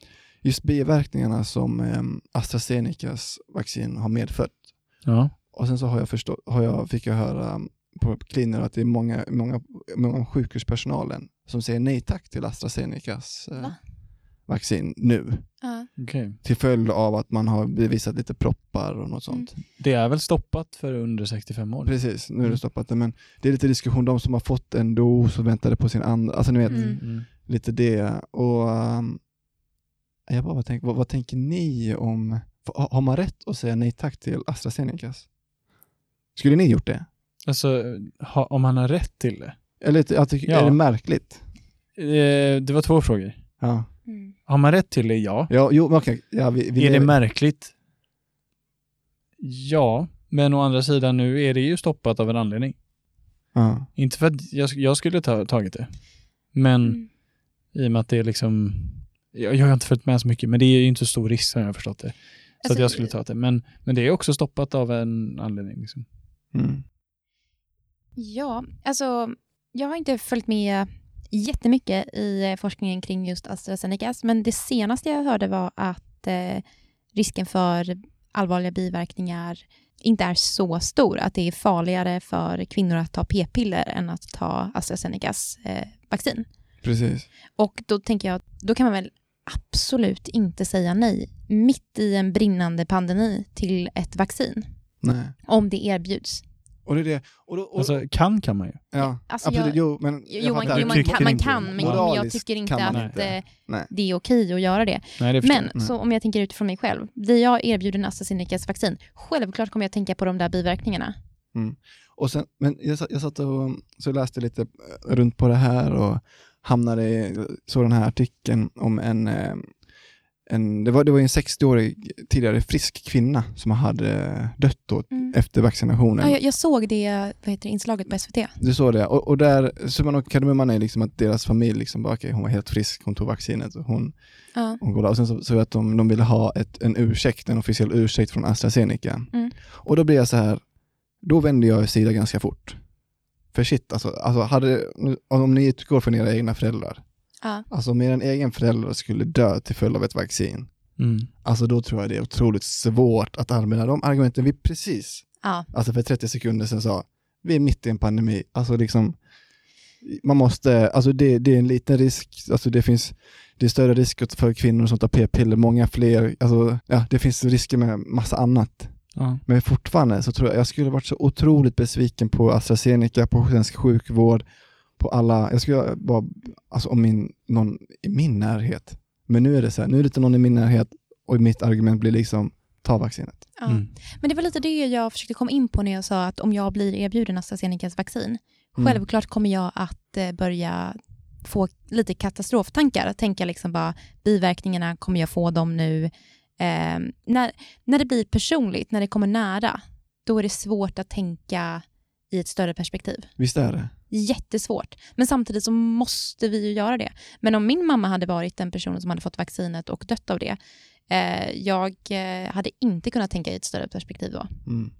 just biverkningarna som um, AstraZenecas vaccin har medfött, Ja. och sen så har jag förstå, har jag, fick jag höra på kliniker att det är många, många, många sjukhuspersonalen som säger nej tack till AstraZenecas eh, Va? Vaccin nu. Ja. Okej. Till följd av att man har bevisat lite proppar och något sånt. Det är väl stoppat för under 65 år? Precis, nu är det Mm. stoppat det. Men det är lite diskussion, de som har fått en dos och väntade på sin andra, alltså ni vet, Mm. Mm. lite det. Och um, jag bara tänker, vad, vad tänker ni om, har har man rätt att säga nej tack till AstraZenecas? Skulle ni gjort det? Alltså, ha, om han har rätt till det? Eller jag tycker, Ja. är det märkligt? Eh, det var två frågor. Ja, Mm. Har man rätt till det? Ja. ja jo, okej. Ja, vi, vi är det märkligt? Ja, men å andra sidan nu är det ju stoppat av en anledning. ja. Inte för att jag, jag skulle ta tagit det, men Mm. i och med att det är liksom, jag, jag har inte följt med så mycket, men det är ju inte så stor risk som jag har förstått det. Så Alltså, att jag skulle ta det. Men, men det är också stoppat av en anledning. Liksom. Mm. Ja, alltså jag har inte följt med jättemycket i eh, forskningen kring just AstraZeneca, men det senaste jag hörde var att eh, risken för allvarliga biverkningar inte är så stor, att det är farligare för kvinnor att ta p-piller än att ta AstraZenecas eh, vaccin. Precis. Och då tänker jag, då kan man väl absolut inte säga nej mitt i en brinnande pandemi till ett vaccin, Nej. om det erbjuds. Och det är det. Och då, och, Alltså, kan kan man ju. ja, alltså, absolut. jag- jo, men jag Jo, man, jo, man, kan, man kan, men jag tycker inte att inte. eh, det är okej att göra det. Nej, det Men. Nej. så om jag tänker utifrån mig själv, det jag erbjuder en AstraZenecas vaccin, självklart kommer jag tänka på de där biverkningarna. Och sen, men jag, satt- jag satt och så läste lite eh, runt på det här och hamnade i, så den här artikeln om en, eh, en det, var, det var en 60-årig tidigare frisk kvinna som hade dött då Mm. efter vaccinationen. Ja, jag, jag såg det, vad heter det inslaget på SVT. Du såg det, och, och där, summan och kardemumman är liksom att deras familj liksom bara, okej hon var helt frisk, hon tog vaccinet och hon, Ja. hon går där. Och sen så, så att de, de ville ha ett, en ursäkt, en officiell ursäkt från AstraZeneca. Mm. Och då blir jag så här, då vände jag sida ganska fort. För shit, alltså, alltså hade, om ni utgår från era egna föräldrar, Ja. alltså om er egen förälder skulle dö till följd av ett vaccin, Mm. alltså då tror jag det är otroligt svårt att använda de argumenten vi precis, Ja. alltså för 30 sekunder sedan sa, vi är mitt i en pandemi, alltså liksom, man måste, alltså det, det är en liten risk, alltså det finns, det är större risk för kvinnor som tar p-piller, många fler, alltså ja, det finns risker med massa annat. Ja. Men fortfarande så tror jag, jag skulle varit så otroligt besviken på AstraZeneca, på svensk sjukvård, på alla, jag skulle vara, alltså om min, någon i min närhet. Men nu är det så här, nu är det inte någon i min närhet och mitt argument blir liksom, ta vaccinet. Ja. Mm. Men det var lite det jag försökte komma in på när jag sa att om jag blir erbjuden AstraZenecas vaccin, Mm. självklart kommer jag att eh, börja få lite katastroftankar. Tänka liksom bara, biverkningarna, kommer jag få dem nu? Eh, när, när det blir personligt, när det kommer nära, då är det svårt att tänka i ett större perspektiv. Visst är det? Jättesvårt. Men samtidigt så måste vi ju göra det. Men om min mamma hade varit den personen som hade fått vaccinet och dött av det, eh, jag eh, hade inte kunnat tänka i ett större perspektiv då. Mm.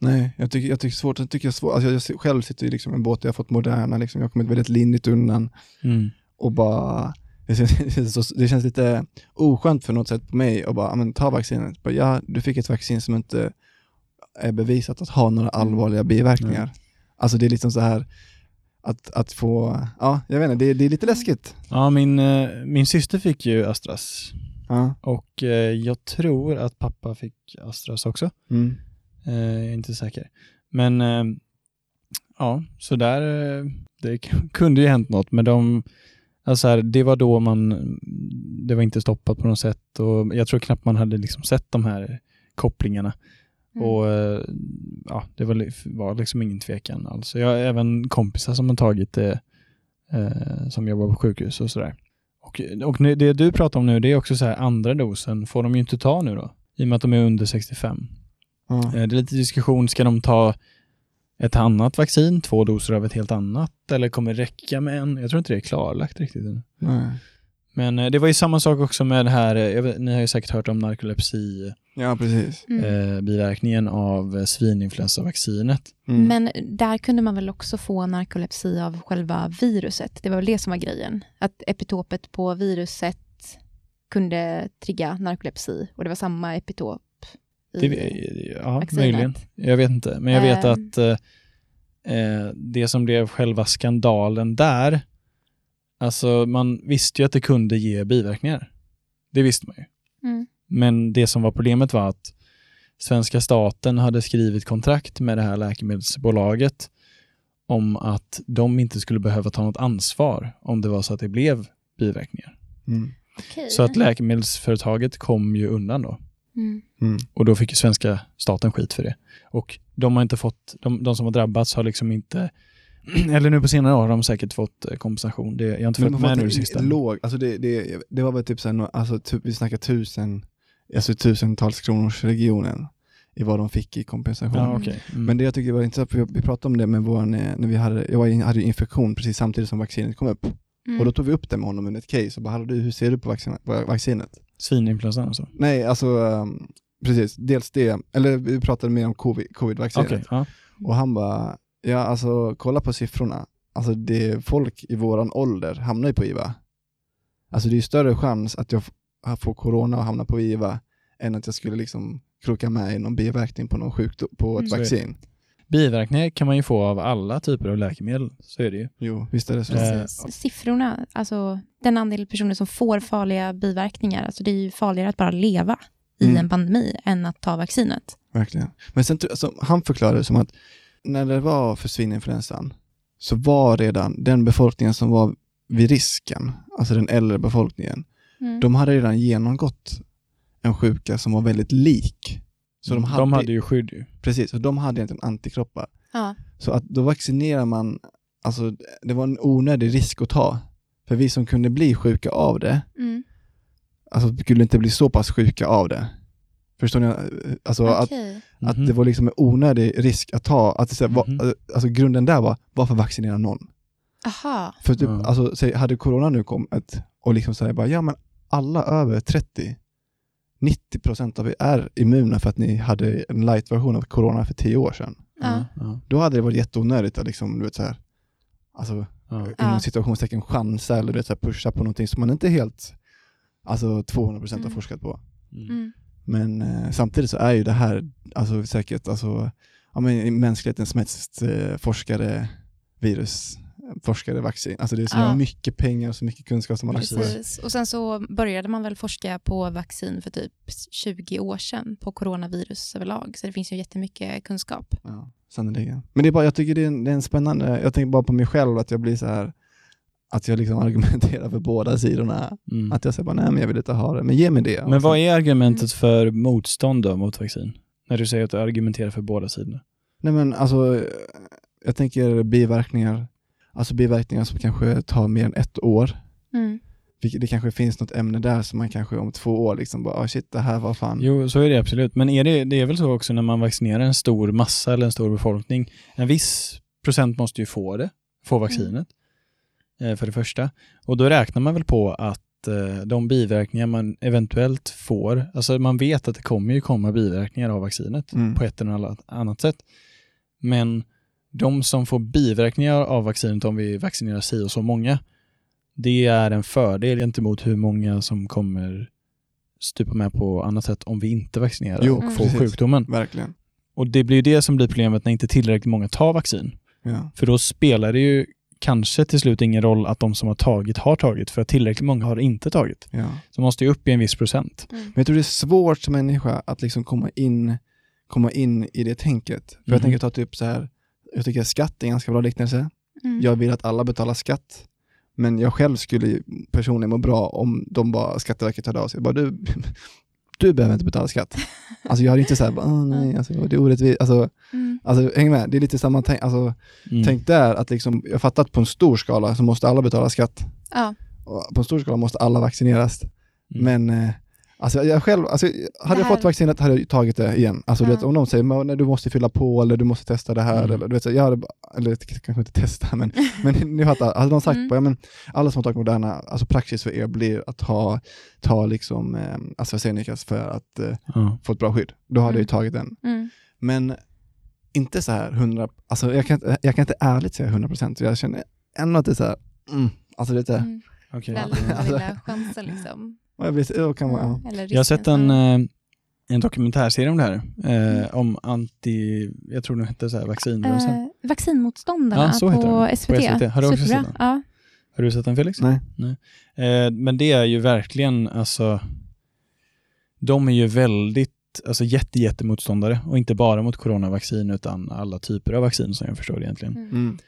Nej, jag tycker, jag tycker svårt, jag tycker svårt, alltså jag ser- själv sitter i liksom en båt jag har fått Moderna, liksom, jag har kommit väldigt lindrigt undan Mm. och bara, det känns, det känns lite oskönt för något sätt på mig och bara, "Ja, men ta vaccinet. Bara, ja, du fick ett vaccin som inte är bevisat att ha några allvarliga biverkningar. Alltså det är liksom så här att, att få, ja, jag vet inte, det, det är lite läskigt. Ja, min, eh, min syster fick ju Astras Ja. och eh, jag tror att pappa fick Astras också. Mm. Eh, jag är inte säker. Men eh, ja, så där, det kunde ju hänt något, men de, alltså här, det var då man, det var inte stoppat på något sätt och jag tror knappt man hade liksom sett de här kopplingarna. Mm. Och eh, ja, det var, var liksom ingen tvekan alls. Jag har även kompisar som har tagit det, eh, som jobbar på sjukhus och sådär. Och, och nu- det du pratar om nu, det är också så här, andra dosen får de ju inte ta nu då, i och med att de är under 65. Ja. Eh, Det är lite diskussion, ska de ta ett annat vaccin, två doser av ett helt annat, eller kommer det räcka med en? Jag tror inte det är klarlagt riktigt ännu. Nej. Men eh, det var ju samma sak också med det här, eh, jag vet, ni har ju säkert hört om narkolepsi, Ja, precis. Mm. eh, biverkningen av eh, svininfluensavaccinet. Mm. Men där kunde man väl också få narkolepsi av själva viruset. Det var väl det som var grejen. Att epitopet på viruset kunde trigga narkolepsi och det var samma epitop i Det, ja, vaccinet. möjligen. Jag vet inte. Men jag vet Ehm. att eh, eh, det som blev själva skandalen där, alltså man visste ju att det kunde ge biverkningar. Det visste man ju. Mm. Men det som var problemet var att svenska staten hade skrivit kontrakt med det här läkemedelsbolaget om att de inte skulle behöva ta något ansvar om det var så att det blev biverkningar. Mm. Okej. Så att läkemedelsföretaget kom ju undan då. Mm. Mm. Och då fick ju svenska staten skit för det. Och de har inte fått, de, de som har drabbats har liksom inte, eller nu på senare år har de säkert fått eh, kompensation. Det, jag har inte Men följt med nu det sista. låg, alltså det, det, det var väl typ såhär, alltså typ, vi snackar tusen, alltså tusentals kronors regionen i vad de fick i kompensation. Ja, okej. Mm. Men det jag tycker var intressant, för vi pratade om det med vår, när vi hade, jag var hade ju infektion precis samtidigt som vaccinet kom upp. Mm. Och då tog vi upp det med honom under ett case och bara, "Hallå du, hur ser du på vaccin, på vaccinet? Svininfluensan och så. Nej, alltså um, precis, dels det, eller vi pratade mer om covid, covid-vaccinet. Okej, ja. Och han bara, ja alltså kolla på siffrorna. Alltså det är folk i våran ålder hamnar ju på IVA. Alltså det är ju större chans att jag får corona och hamnar på IVA än att jag skulle liksom kroka med i någon biverkning på någon sjukdom, på ett Mm. Vaccin. Biverkningar kan man ju få av alla typer av läkemedel. Så är det ju. Jo, visst är det så. Precis. Siffrorna, alltså den andel personer som får farliga biverkningar, alltså det är ju farligare att bara leva i Mm. en pandemi än att ta vaccinet. Verkligen. Men sen, alltså, han förklarade det som att när det var för svininfluensan så var redan den befolkningen som var vid risken, alltså den äldre befolkningen, Mm. de hade redan genomgått en sjuka som var väldigt lik. Så de hade, de hade ju skydd ju. Precis, så de hade egentligen antikroppar. Ja. Så att då vaccinerar man, alltså det var en onödig risk att ta. För vi som kunde bli sjuka av det, Mm. alltså skulle inte bli så pass sjuka av det. Förstår ni? Alltså att, Okej. att Mhm. det var liksom en onödig risk att ta. Att det, så här, Mhm. var, alltså grunden där var, varför vaccinera någon? Aha. För typ, Ja. alltså, säg, hade corona nu kommit och liksom säger bara, ja men alla över 30, 90% av er är immuna för att ni hade en light-version av corona för 10 år sedan. Ja, Då hade det varit jätteonödigt att liksom, du vet så här, alltså ja. inom situationstecken chansa eller du vet, så här, pusha på någonting som man inte helt, alltså 200% har Mm. forskat på. Mm. Men eh, samtidigt så är ju det här alltså, säkert alltså, ja, men, mänsklighetens mest eh, forskade virus, forskade vaccin. Alltså det är så Ja. mycket pengar och så mycket kunskap som man. Precis. Och sen så började man väl forska på vaccin för typ 20 år sedan på coronavirus överlag. Så det finns ju jättemycket kunskap. Ja, sannoliken. Men det är bara, jag tycker det är, en, det är en spännande, jag tänker bara på mig själv att jag blir så här att jag liksom argumenterar för båda sidorna. Mm. Att jag säger bara, nej men jag vill inte ha det, men ge mig det. Men vad är argumentet för motstånd då mot vaccin? När du säger att du argumenterar för båda sidorna. Nej men alltså, jag tänker biverkningar, alltså biverkningar som kanske tar mer än ett år. Mm. Det kanske finns något ämne där som man kanske om två år liksom bara, ah, shit det här var fan. Jo, så är det absolut. Men är det, det är väl så också när man vaccinerar en stor massa eller en stor befolkning. En viss procent måste ju få det, få vaccinet. eh, För det första. Och då räknar man väl på att eh, de biverkningar man eventuellt får, alltså man vet att det kommer ju komma biverkningar av vaccinet Mm. på ett eller annat- sätt. Men de som får biverkningar av vaccinet om vi vaccinerar si och så många, det är en fördel gentemot hur många som kommer stupa med på annat sätt om vi inte vaccinerar Jo, och får precis. sjukdomen. Verkligen. Och det blir ju det som blir problemet när inte tillräckligt många tar vaccin. Ja. För då spelar det ju kanske till slut ingen roll att de som har tagit har tagit, för att tillräckligt många har inte tagit. Ja. Så måste ju upp i en viss procent. Mm. Men jag tror det är svårt som människa att liksom komma in, komma in i det tänket. För jag Mhm. tänker ta typ så här, jag tycker att skatt är en ganska bra liknelse. Mm. Jag vill att alla betalar skatt. Men jag själv skulle personligen må bra om de bara, Skatteverket hörde av sig. Bara, du, du behöver inte betala skatt. Alltså jag hade inte såhär, bara, "Åh, nej, alltså, det är orättvist. Alltså, Mm. alltså, häng med, det är lite samma tänk. Alltså, Mm. tänk där att liksom, jag fattar att på en stor skala så måste alla betala skatt. Ja. Och på en stor skala måste alla vaccineras. Mm. Men eh, alltså jag själv, alltså, hade jag fått vaccinet hade jag tagit det igen. Alltså, du Ja. vet, om de säger "Men, nej, du måste fylla på eller du måste testa det här. Mm. Eller, du vet, så jag hade, eller kanske inte testa, men, men ni fattar. Hade de sagt Mm. på, ja, men, alla som har tagit Moderna, alltså praxis för er blir att ha, ta liksom, eh, AstraZenecas för att eh, Ja. få ett bra skydd. Då hade jag ju Mm. tagit den. Mm. Men inte så här 100, alltså jag kan inte, jag kan inte ärligt säga 100%, jag känner ändå att det är så här, mm, alltså lite, Mm. Okej. Den lilla, Alltså- lilla chansen liksom. Jag, så- jag kan, ja. Jag har sett en, eh, en dokumentärserie om det här. Eh, Mm. Om anti, jag tror det hette så här, vaccinrörelsen. Eh, vaccinmotståndarna Ja, så heter på den. På SVT. SVT. Har du också sett den? Ja. Har du sett den Felix? Nej. Eh, men det är ju verkligen, alltså, de är ju väldigt, alltså jätte, jättemotståndare och inte bara mot coronavaccin utan alla typer av vaccin som jag förstår egentligen. Mm. Mm.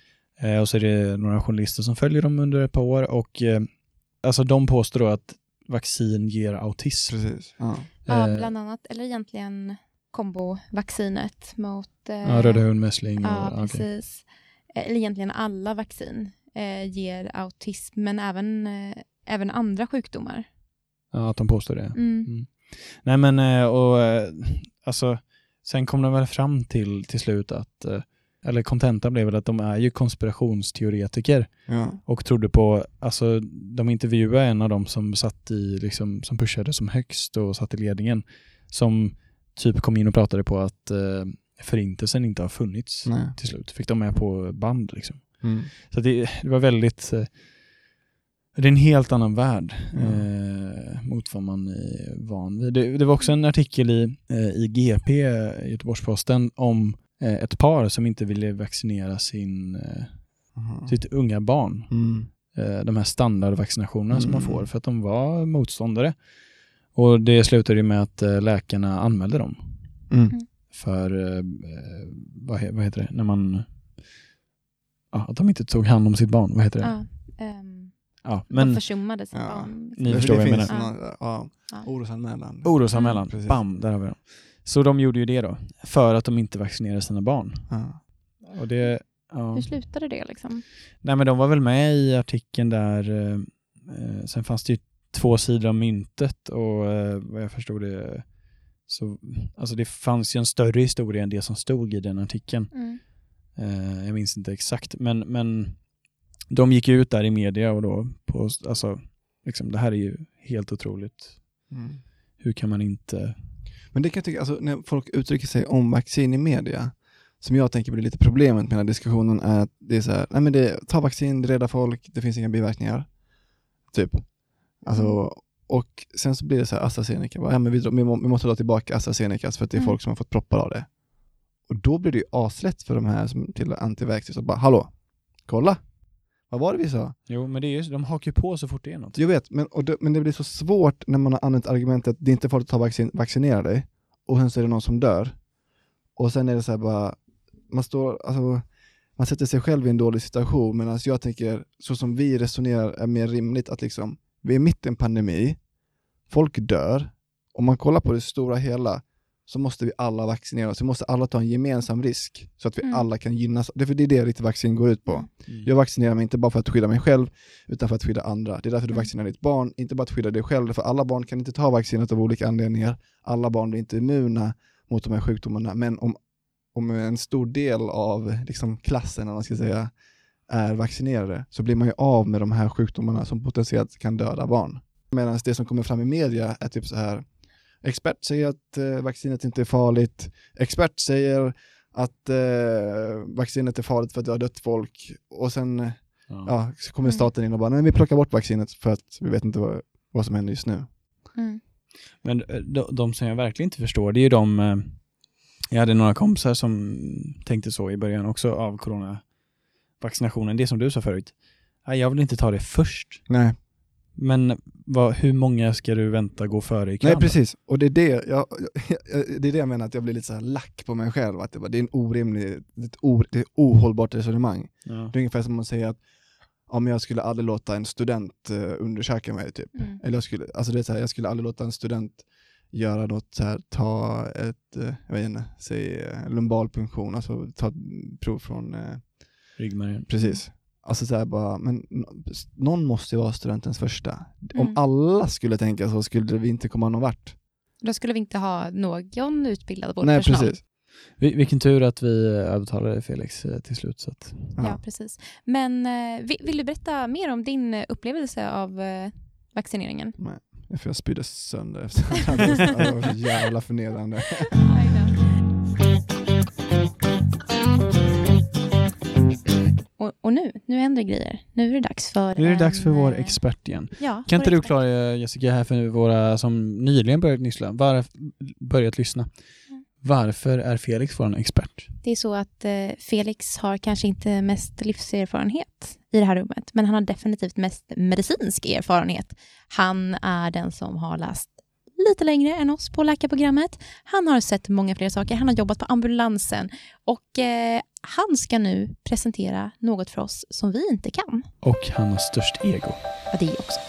Eh, och så är det några journalister som följer dem under ett par år och eh, alltså de påstår då att vaccin ger autism. Precis. Ja. ja, Eh, bland annat. Eller egentligen kombovaccinet mot... Eh, ja, röda hund, mässling och, Ja, precis. Eh, Eller egentligen alla vaccin eh, ger autism, men även, eh, även andra sjukdomar. Ja, att de påstår det. Mm. Nej men, eh, och eh, alltså, sen kom de väl fram till till slut att, eh, eller kontentan blev väl att de är ju konspirationsteoretiker Ja. och trodde på, alltså de intervjuade en av dem som satt i, liksom, som pushade som högst och satt i ledningen, som typ kom in och pratade på att eh, förintelsen inte har funnits Nej. till slut. Fick de med på band liksom. Mm. Så det, det var väldigt, eh, det är en helt annan värld Mm. eh, mot vad man är van vid. Det, det var också en artikel i, eh, i GP, Göteborgs-Posten, om ett par som inte ville vaccinera sin, eh, Aha. sitt unga barn. Mm. Eh, de här standardvaccinationerna som man Mm. får för att de var motståndare. Och det slutade ju med att eh, läkarna anmälde dem Mm. för, eh, eh, vad, vad heter det, när man, ja, att de inte tog hand om sitt barn. Vad heter det? Ja, ehm, Ja, de men försummade sitt Ja. barn. Ni förstår vad jag menar. någon- ja. Ja. Orosanmälan. orosanmälan, Mm, precis. bam, där har vi dem. Så de gjorde ju det då, för att de inte vaccinerade sina barn. Ja. Och det, ja. Hur slutade det liksom? Nej men de var väl med i artikeln där, eh, eh, sen fanns det ju två sidor av myntet och eh, vad jag förstod det så, alltså det fanns ju en större historia än det som stod i den artikeln. Mm. Eh, jag minns inte exakt, men, men de gick ut där i media och då på, alltså, liksom, det här är ju helt otroligt. Mm. Hur kan man inte... Men det kan jag tycka, alltså, när folk uttrycker sig om vaccin i media, som jag tänker blir lite problemet med den här diskussionen är att det är så här, nej men det, ta vaccin, det räddar folk, det finns inga biverkningar. Typ. Alltså, Mm. och sen så blir det så här AstraZeneca, bara, ja, men vi, vi, må, vi måste dra tillbaka AstraZenecas för att det är Mm. folk som har fått proppar av det. Och då blir det ju aslätt för de här som till antivaxxers att bara, hallå, kolla, vad var det vi sa? Jo, men det är ju, de hakar ju på så fort det är något. Jag vet, men, det, men det blir så svårt när man har använt argumentet det är inte farligt att ta vaccin, vaccinera dig och sen så är det någon som dör. Och sen är det så här bara, man står, alltså, man sätter sig själv i en dålig situation medan jag tänker, så som vi resonerar är mer rimligt att liksom, vi är mitt i en pandemi, folk dör, om man kollar på det stora hela så måste vi alla vaccinera oss, vi måste alla ta en gemensam risk så att vi Mm. alla kan gynnas. Det är för det är det riktigt vaccin går ut på. Mm. Jag vaccinerar mig inte bara för att skydda mig själv, utan för att skydda andra. Det är därför du Mm. vaccinerar ditt barn, inte bara att skydda dig själv, för alla barn kan inte ta vaccinet av olika anledningar. Alla barn blir inte immuna mot de här sjukdomarna, men om, om en stor del av liksom, klassen, man ska säga, är vaccinerade, så blir man ju av med de här sjukdomarna som potentiellt kan döda barn. Medan det som kommer fram i media är typ så här, expert säger att eh, vaccinet inte är farligt, expert säger att eh, vaccinet är farligt för att det har dött folk och sen eh, Ja. ja, så kommer Mm. staten in och bara, nej vi plockar bort vaccinet för att vi vet inte vad, vad som händer just nu. Mm. Men de, de som jag verkligen inte förstår, det är ju de... Jag hade några kompisar som tänkte så i början också av corona. vaccinationen, det som du sa förut. Nej, jag vill inte ta det först. Nej. Men vad, hur många ska du vänta gå före i kön? Nej precis, och det är det jag, jag, det är det jag menar att jag blir lite så här lack på mig själv, att det, bara, det är en orimlig, det är ett, ohållbart resonemang. Ja. Det är ungefär som att säga att om jag skulle aldrig låta en student uh, undersöka mig typ. Mm. Eller jag skulle, alltså det är så här, jag skulle aldrig låta en student göra något så här, ta ett, uh, jag vet inte, säg uh, lumbalpunktion, alltså ta ett prov från, Ryggmärgen. precis. Alltså så här bara, men någon måste ju vara studentens första. Om Mm. alla skulle tänka så skulle vi inte komma någon vart. Då skulle vi inte ha någon utbildad Nej vårdpersonal. precis. Vi- Vilken tur att vi övertalade Felix eh, till slut. Så att, Ja. Ja. precis. Men eh, vill, du berätta mer om din eh, upplevelse av vaccineringen? För jag spydde sönder efter att det var så jävla förnedrande. Och, nu, nu händer grejer. Nu är det dags för nu är det dags för en, vår eh, expert igen. Ja, Kan inte du klara Jessica här för våra som nyligen börjat lyssna, var, börjat lyssna. Mm. Varför är Felix vår expert? Det är så att eh, Felix har kanske inte mest livserfarenhet i det här rummet, men han har definitivt mest medicinsk erfarenhet. Han är den som har läst lite längre än oss på läkarprogrammet. Han har sett många fler saker. Han har jobbat på ambulansen och eh, han ska nu presentera något för oss som vi inte kan. Och han har störst ego. Ja, det också.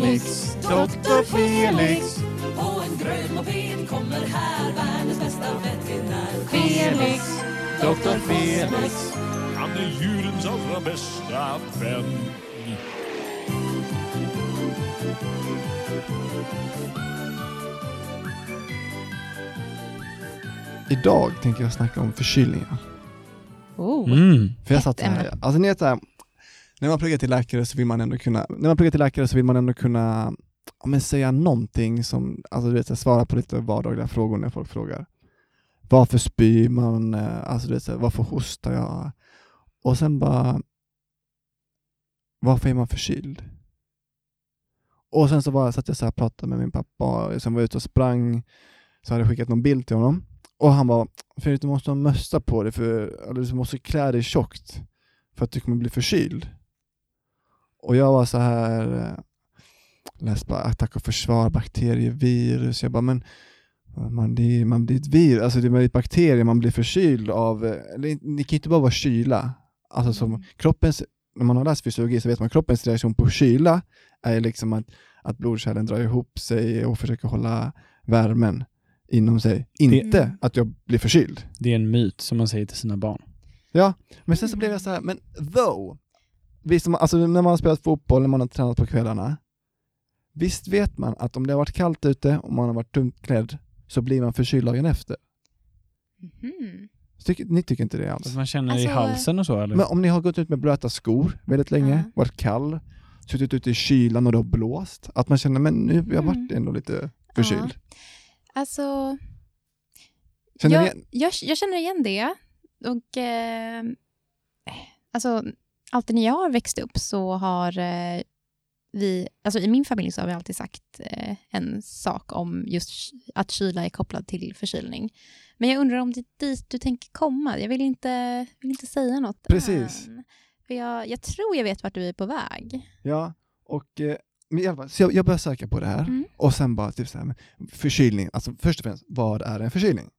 Felix, doktor Felix. På en grön moped kommer här världens bästa veterinär. Felix, doktor Felix. Han är djurens allra bästa vän. Idag tänker jag snacka om förkylningar. Oh. Mm. För jag satt så här, alltså ni vet så här, när man pluggar till läkare så vill man ändå kunna, när man pluggar till läkare så vill man ändå kunna ja, men säga någonting som, alltså du vet, svara på lite vardagliga frågor när folk frågar. Varför spyr man? Eh, alltså du vet, varför hostar jag? Och sen bara, varför är man förkyld? Och sen så bara satt jag så här och pratade med min pappa, sen var jag ute och sprang, så hade jag skickat någon bild till honom. Och han bara, För du måste ha mössa på dig, för, eller du måste klä dig tjockt för att du kommer bli förkyld. Och jag var så här, eh, läste bara attack och försvar, bakterievirus. Jag bara, men man, det är, man blir ett virus, alltså det är ett bakterie, man blir förkyld av, eh, eller det kan ju inte bara vara kyla. Alltså som Mm. kroppens, när man har läst fysiologi så vet man att kroppens reaktion på kyla är liksom att, att blodkärlen drar ihop sig och försöker hålla värmen inom sig. Inte Mm. att jag blir förkyld. Det är en myt som man säger till sina barn. Ja, men sen så blev jag så här, men though, visst, alltså när man har spelat fotboll, när man har tränat på kvällarna, visst vet man att om det har varit kallt ute och man har varit dumt klädd så blir man förkyld dagen efter. Så Tycker, ni tycker inte det alls? Att man känner i Alltså, halsen och så eller? Men om ni har gått ut med blöta skor väldigt länge, Ja. varit kall, suttit ute i kylan och det har blåst, att man känner men nu har jag varit Mm. ändå lite förkyld. Alltså, Känner jag, jag, jag känner igen det. Och eh, alltså, alltid när jag har växt upp så har eh, vi, alltså i min familj så har vi alltid sagt eh, en sak om just att kyla är kopplad till förkylning. Men jag undrar om det är dit du tänker komma. Jag vill inte, vill inte säga något Precis. än. För jag, jag tror jag vet vart du är på väg. Ja, och eh, men i alla fall, så jag, jag börjar söka på det här Mm. och sen bara typ så här, förkylning, alltså först och främst, vad är en förkylning?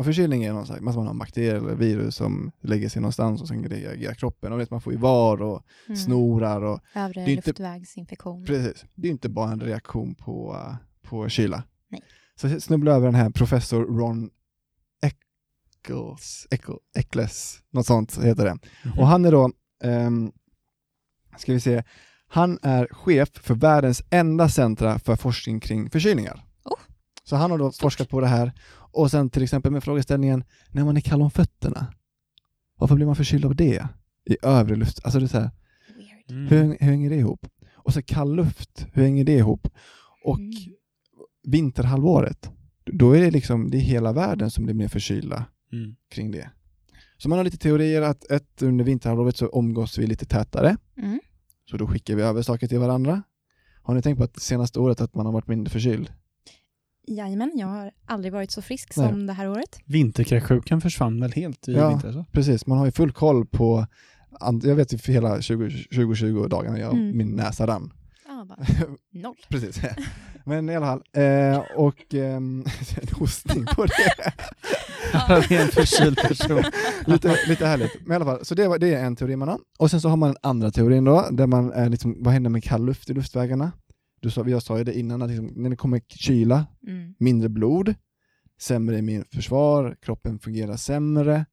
Och förkylning är någon slags, man har en bakterie eller virus som lägger sig någonstans och sen reagerar kroppen. Och vet, man får ju var och Mm. snorar och Övre Det är inte- luftvägsinfektion. precis. Det är inte bara en reaktion på, uh, på kyla. Nej. Så jag snubblade över den här professor Ron Eccles, Eccles, Eccles något sånt heter det. Mhm. Och han är då, ehm, ska vi se, han är chef för världens enda centra för forskning kring förkylningar. Oh. Så han har då forskat på det här och sen till exempel med frågeställningen, när man är kall om fötterna, varför blir man förkyld av det? I övre luft, alltså det är så här. Mm. hur, hur hänger det ihop? Och så kall luft, hur hänger det ihop? Och Mm. vinterhalvåret, då är det liksom, det är hela världen som blir mer förkylda Mm. kring det. Så man har lite teorier att ett, under vinterhalvåret så omgås vi lite tätare, Mm. så då skickar vi över saker till varandra. Har ni tänkt på att det senaste året att man har varit mindre förkyld? Jajamän, jag har aldrig varit så frisk Nej. som det här året. Vinterkräksjukan försvann väl helt i Ja. vintras? va? Precis, man har ju full koll på, jag vet ju för hela 20, 2020 dagarna jag, Mm. min näsa rann. Ja, bara noll. Precis. Men i alla fall, eh, och en hostning på det. Är en förkyld person. lite, lite härligt. Men i alla fall, så det, var, det är en teori man har. Och sen så har man den andra teorin då, där man är liksom, vad händer med kall luft i luftvägarna? Du sa, jag sa ju det innan, att liksom, när det kommer kyla, Mm. mindre blod, sämre immunförsvar, kroppen fungerar sämre.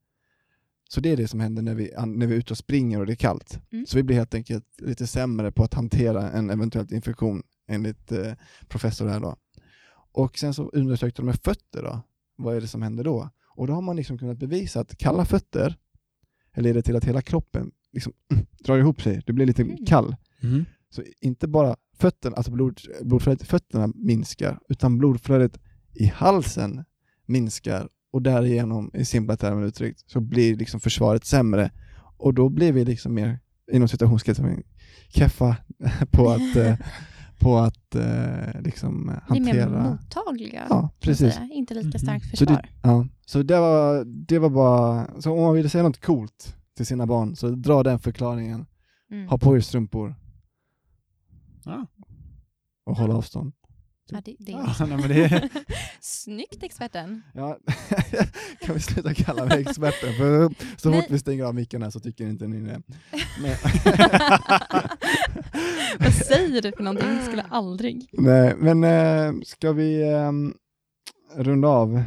Så det är det som händer när vi, när vi är ute och springer och det är kallt. Mm. Så vi blir helt enkelt lite sämre på att hantera en eventuell infektion enligt eh, professor här då. Och sen så undersökte de med fötter då. Vad är det som händer då? Och då har man liksom kunnat bevisa att kalla fötter leder till att hela kroppen liksom, drar ihop sig. Du blir lite Mm. kall. Mm. Så inte bara fötterna, alltså blod, blodflödet i fötterna minskar, utan blodflödet i halsen minskar och därigenom, i simpla termer uttryckt, så blir liksom försvaret sämre. Och då blir vi liksom mer, inom citationstecken, keffa på att, eh, på att eh, liksom Vi är mer hantera... mottagliga. Ja, precis. säga. Inte lika Mhm. starkt Så försvar. det, ja, så det var, det var bara, så om man vill säga något coolt till sina barn, så dra den förklaringen. Mm. Ha på er strumpor Ja. och håll avstånd. Ja, det, det är Ja, nej, men det är, Snyggt experten. Ja, kan vi sluta kalla mig experten? För så Nej. fort vi stänger av micken här så tycker inte ni det. Men, Vad säger du för någonting? Jag skulle aldrig. nej, men eh, ska vi ehm, runda av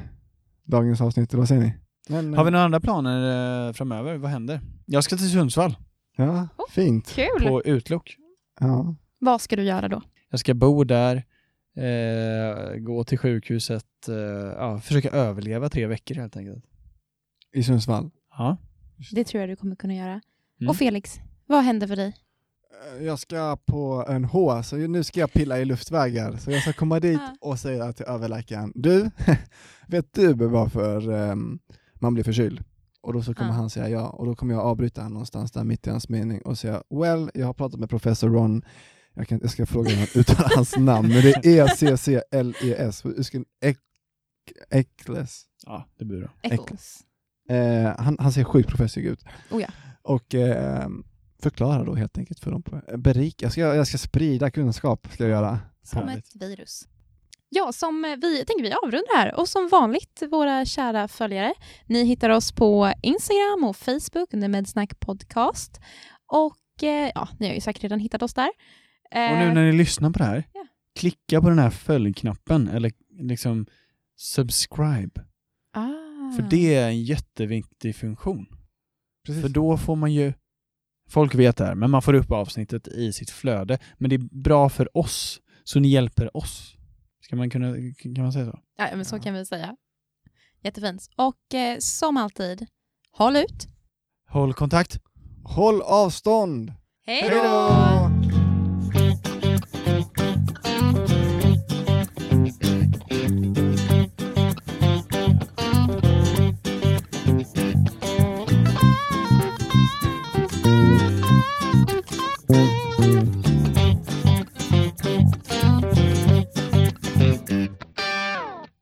dagens avsnitt, eller vad säger ni? Men, har vi några andra planer eh, framöver? Vad händer? Jag ska till Sundsvall Ja, Oh. fint. Kul. på utlook. Ja. Vad ska du göra då? Jag ska bo där, eh, gå till sjukhuset, eh, ja, försöka överleva tre veckor helt enkelt. I Sundsvall. Ja. Det tror jag du kommer kunna göra. Mm. Och Felix, vad händer för dig? Eh, Jag ska på en H, så nu ska jag pilla i luftvägar. Så jag ska komma dit och säga till överläkaren, du, vet du varför ehm, man blir förkyld? Och då så kommer Ah. han säga ja, och då kommer jag avbryta honom någonstans där mitt i hans mening och säga, well, jag har pratat med professor Ron, jag, kan, jag ska fråga honom uttala hans namn, men det är E E-C-C-L-E-S, Ek- Ekles. ja, det blir bra. Eccles. Eh, han, han ser sjukt professor ut. Oh ja. Och eh, förklara då helt enkelt för dem. Berika, jag ska, jag ska sprida kunskap, ska jag göra. Som Härligt. ett virus. Ja, som eh, vi tänker vi avrundar här. Och som vanligt, våra kära följare, ni hittar oss på Instagram och Facebook under Medsnack Podcast. Och eh, ja, ni har ju säkert redan hittat oss där. Och nu Eh, när ni lyssnar på det här, Ja. klicka på den här följknappen eller liksom subscribe. ah. För det är en jätteviktig funktion. Precis. För då får man ju, folk vet det här, men man får upp avsnittet i sitt flöde. Men det är bra för oss, så ni hjälper oss. Ska man kunna, kan man säga så? Ja, men så Ja. kan vi säga. Jättefint. Och eh, som alltid, håll ut. Håll kontakt! Håll avstånd! Hej då!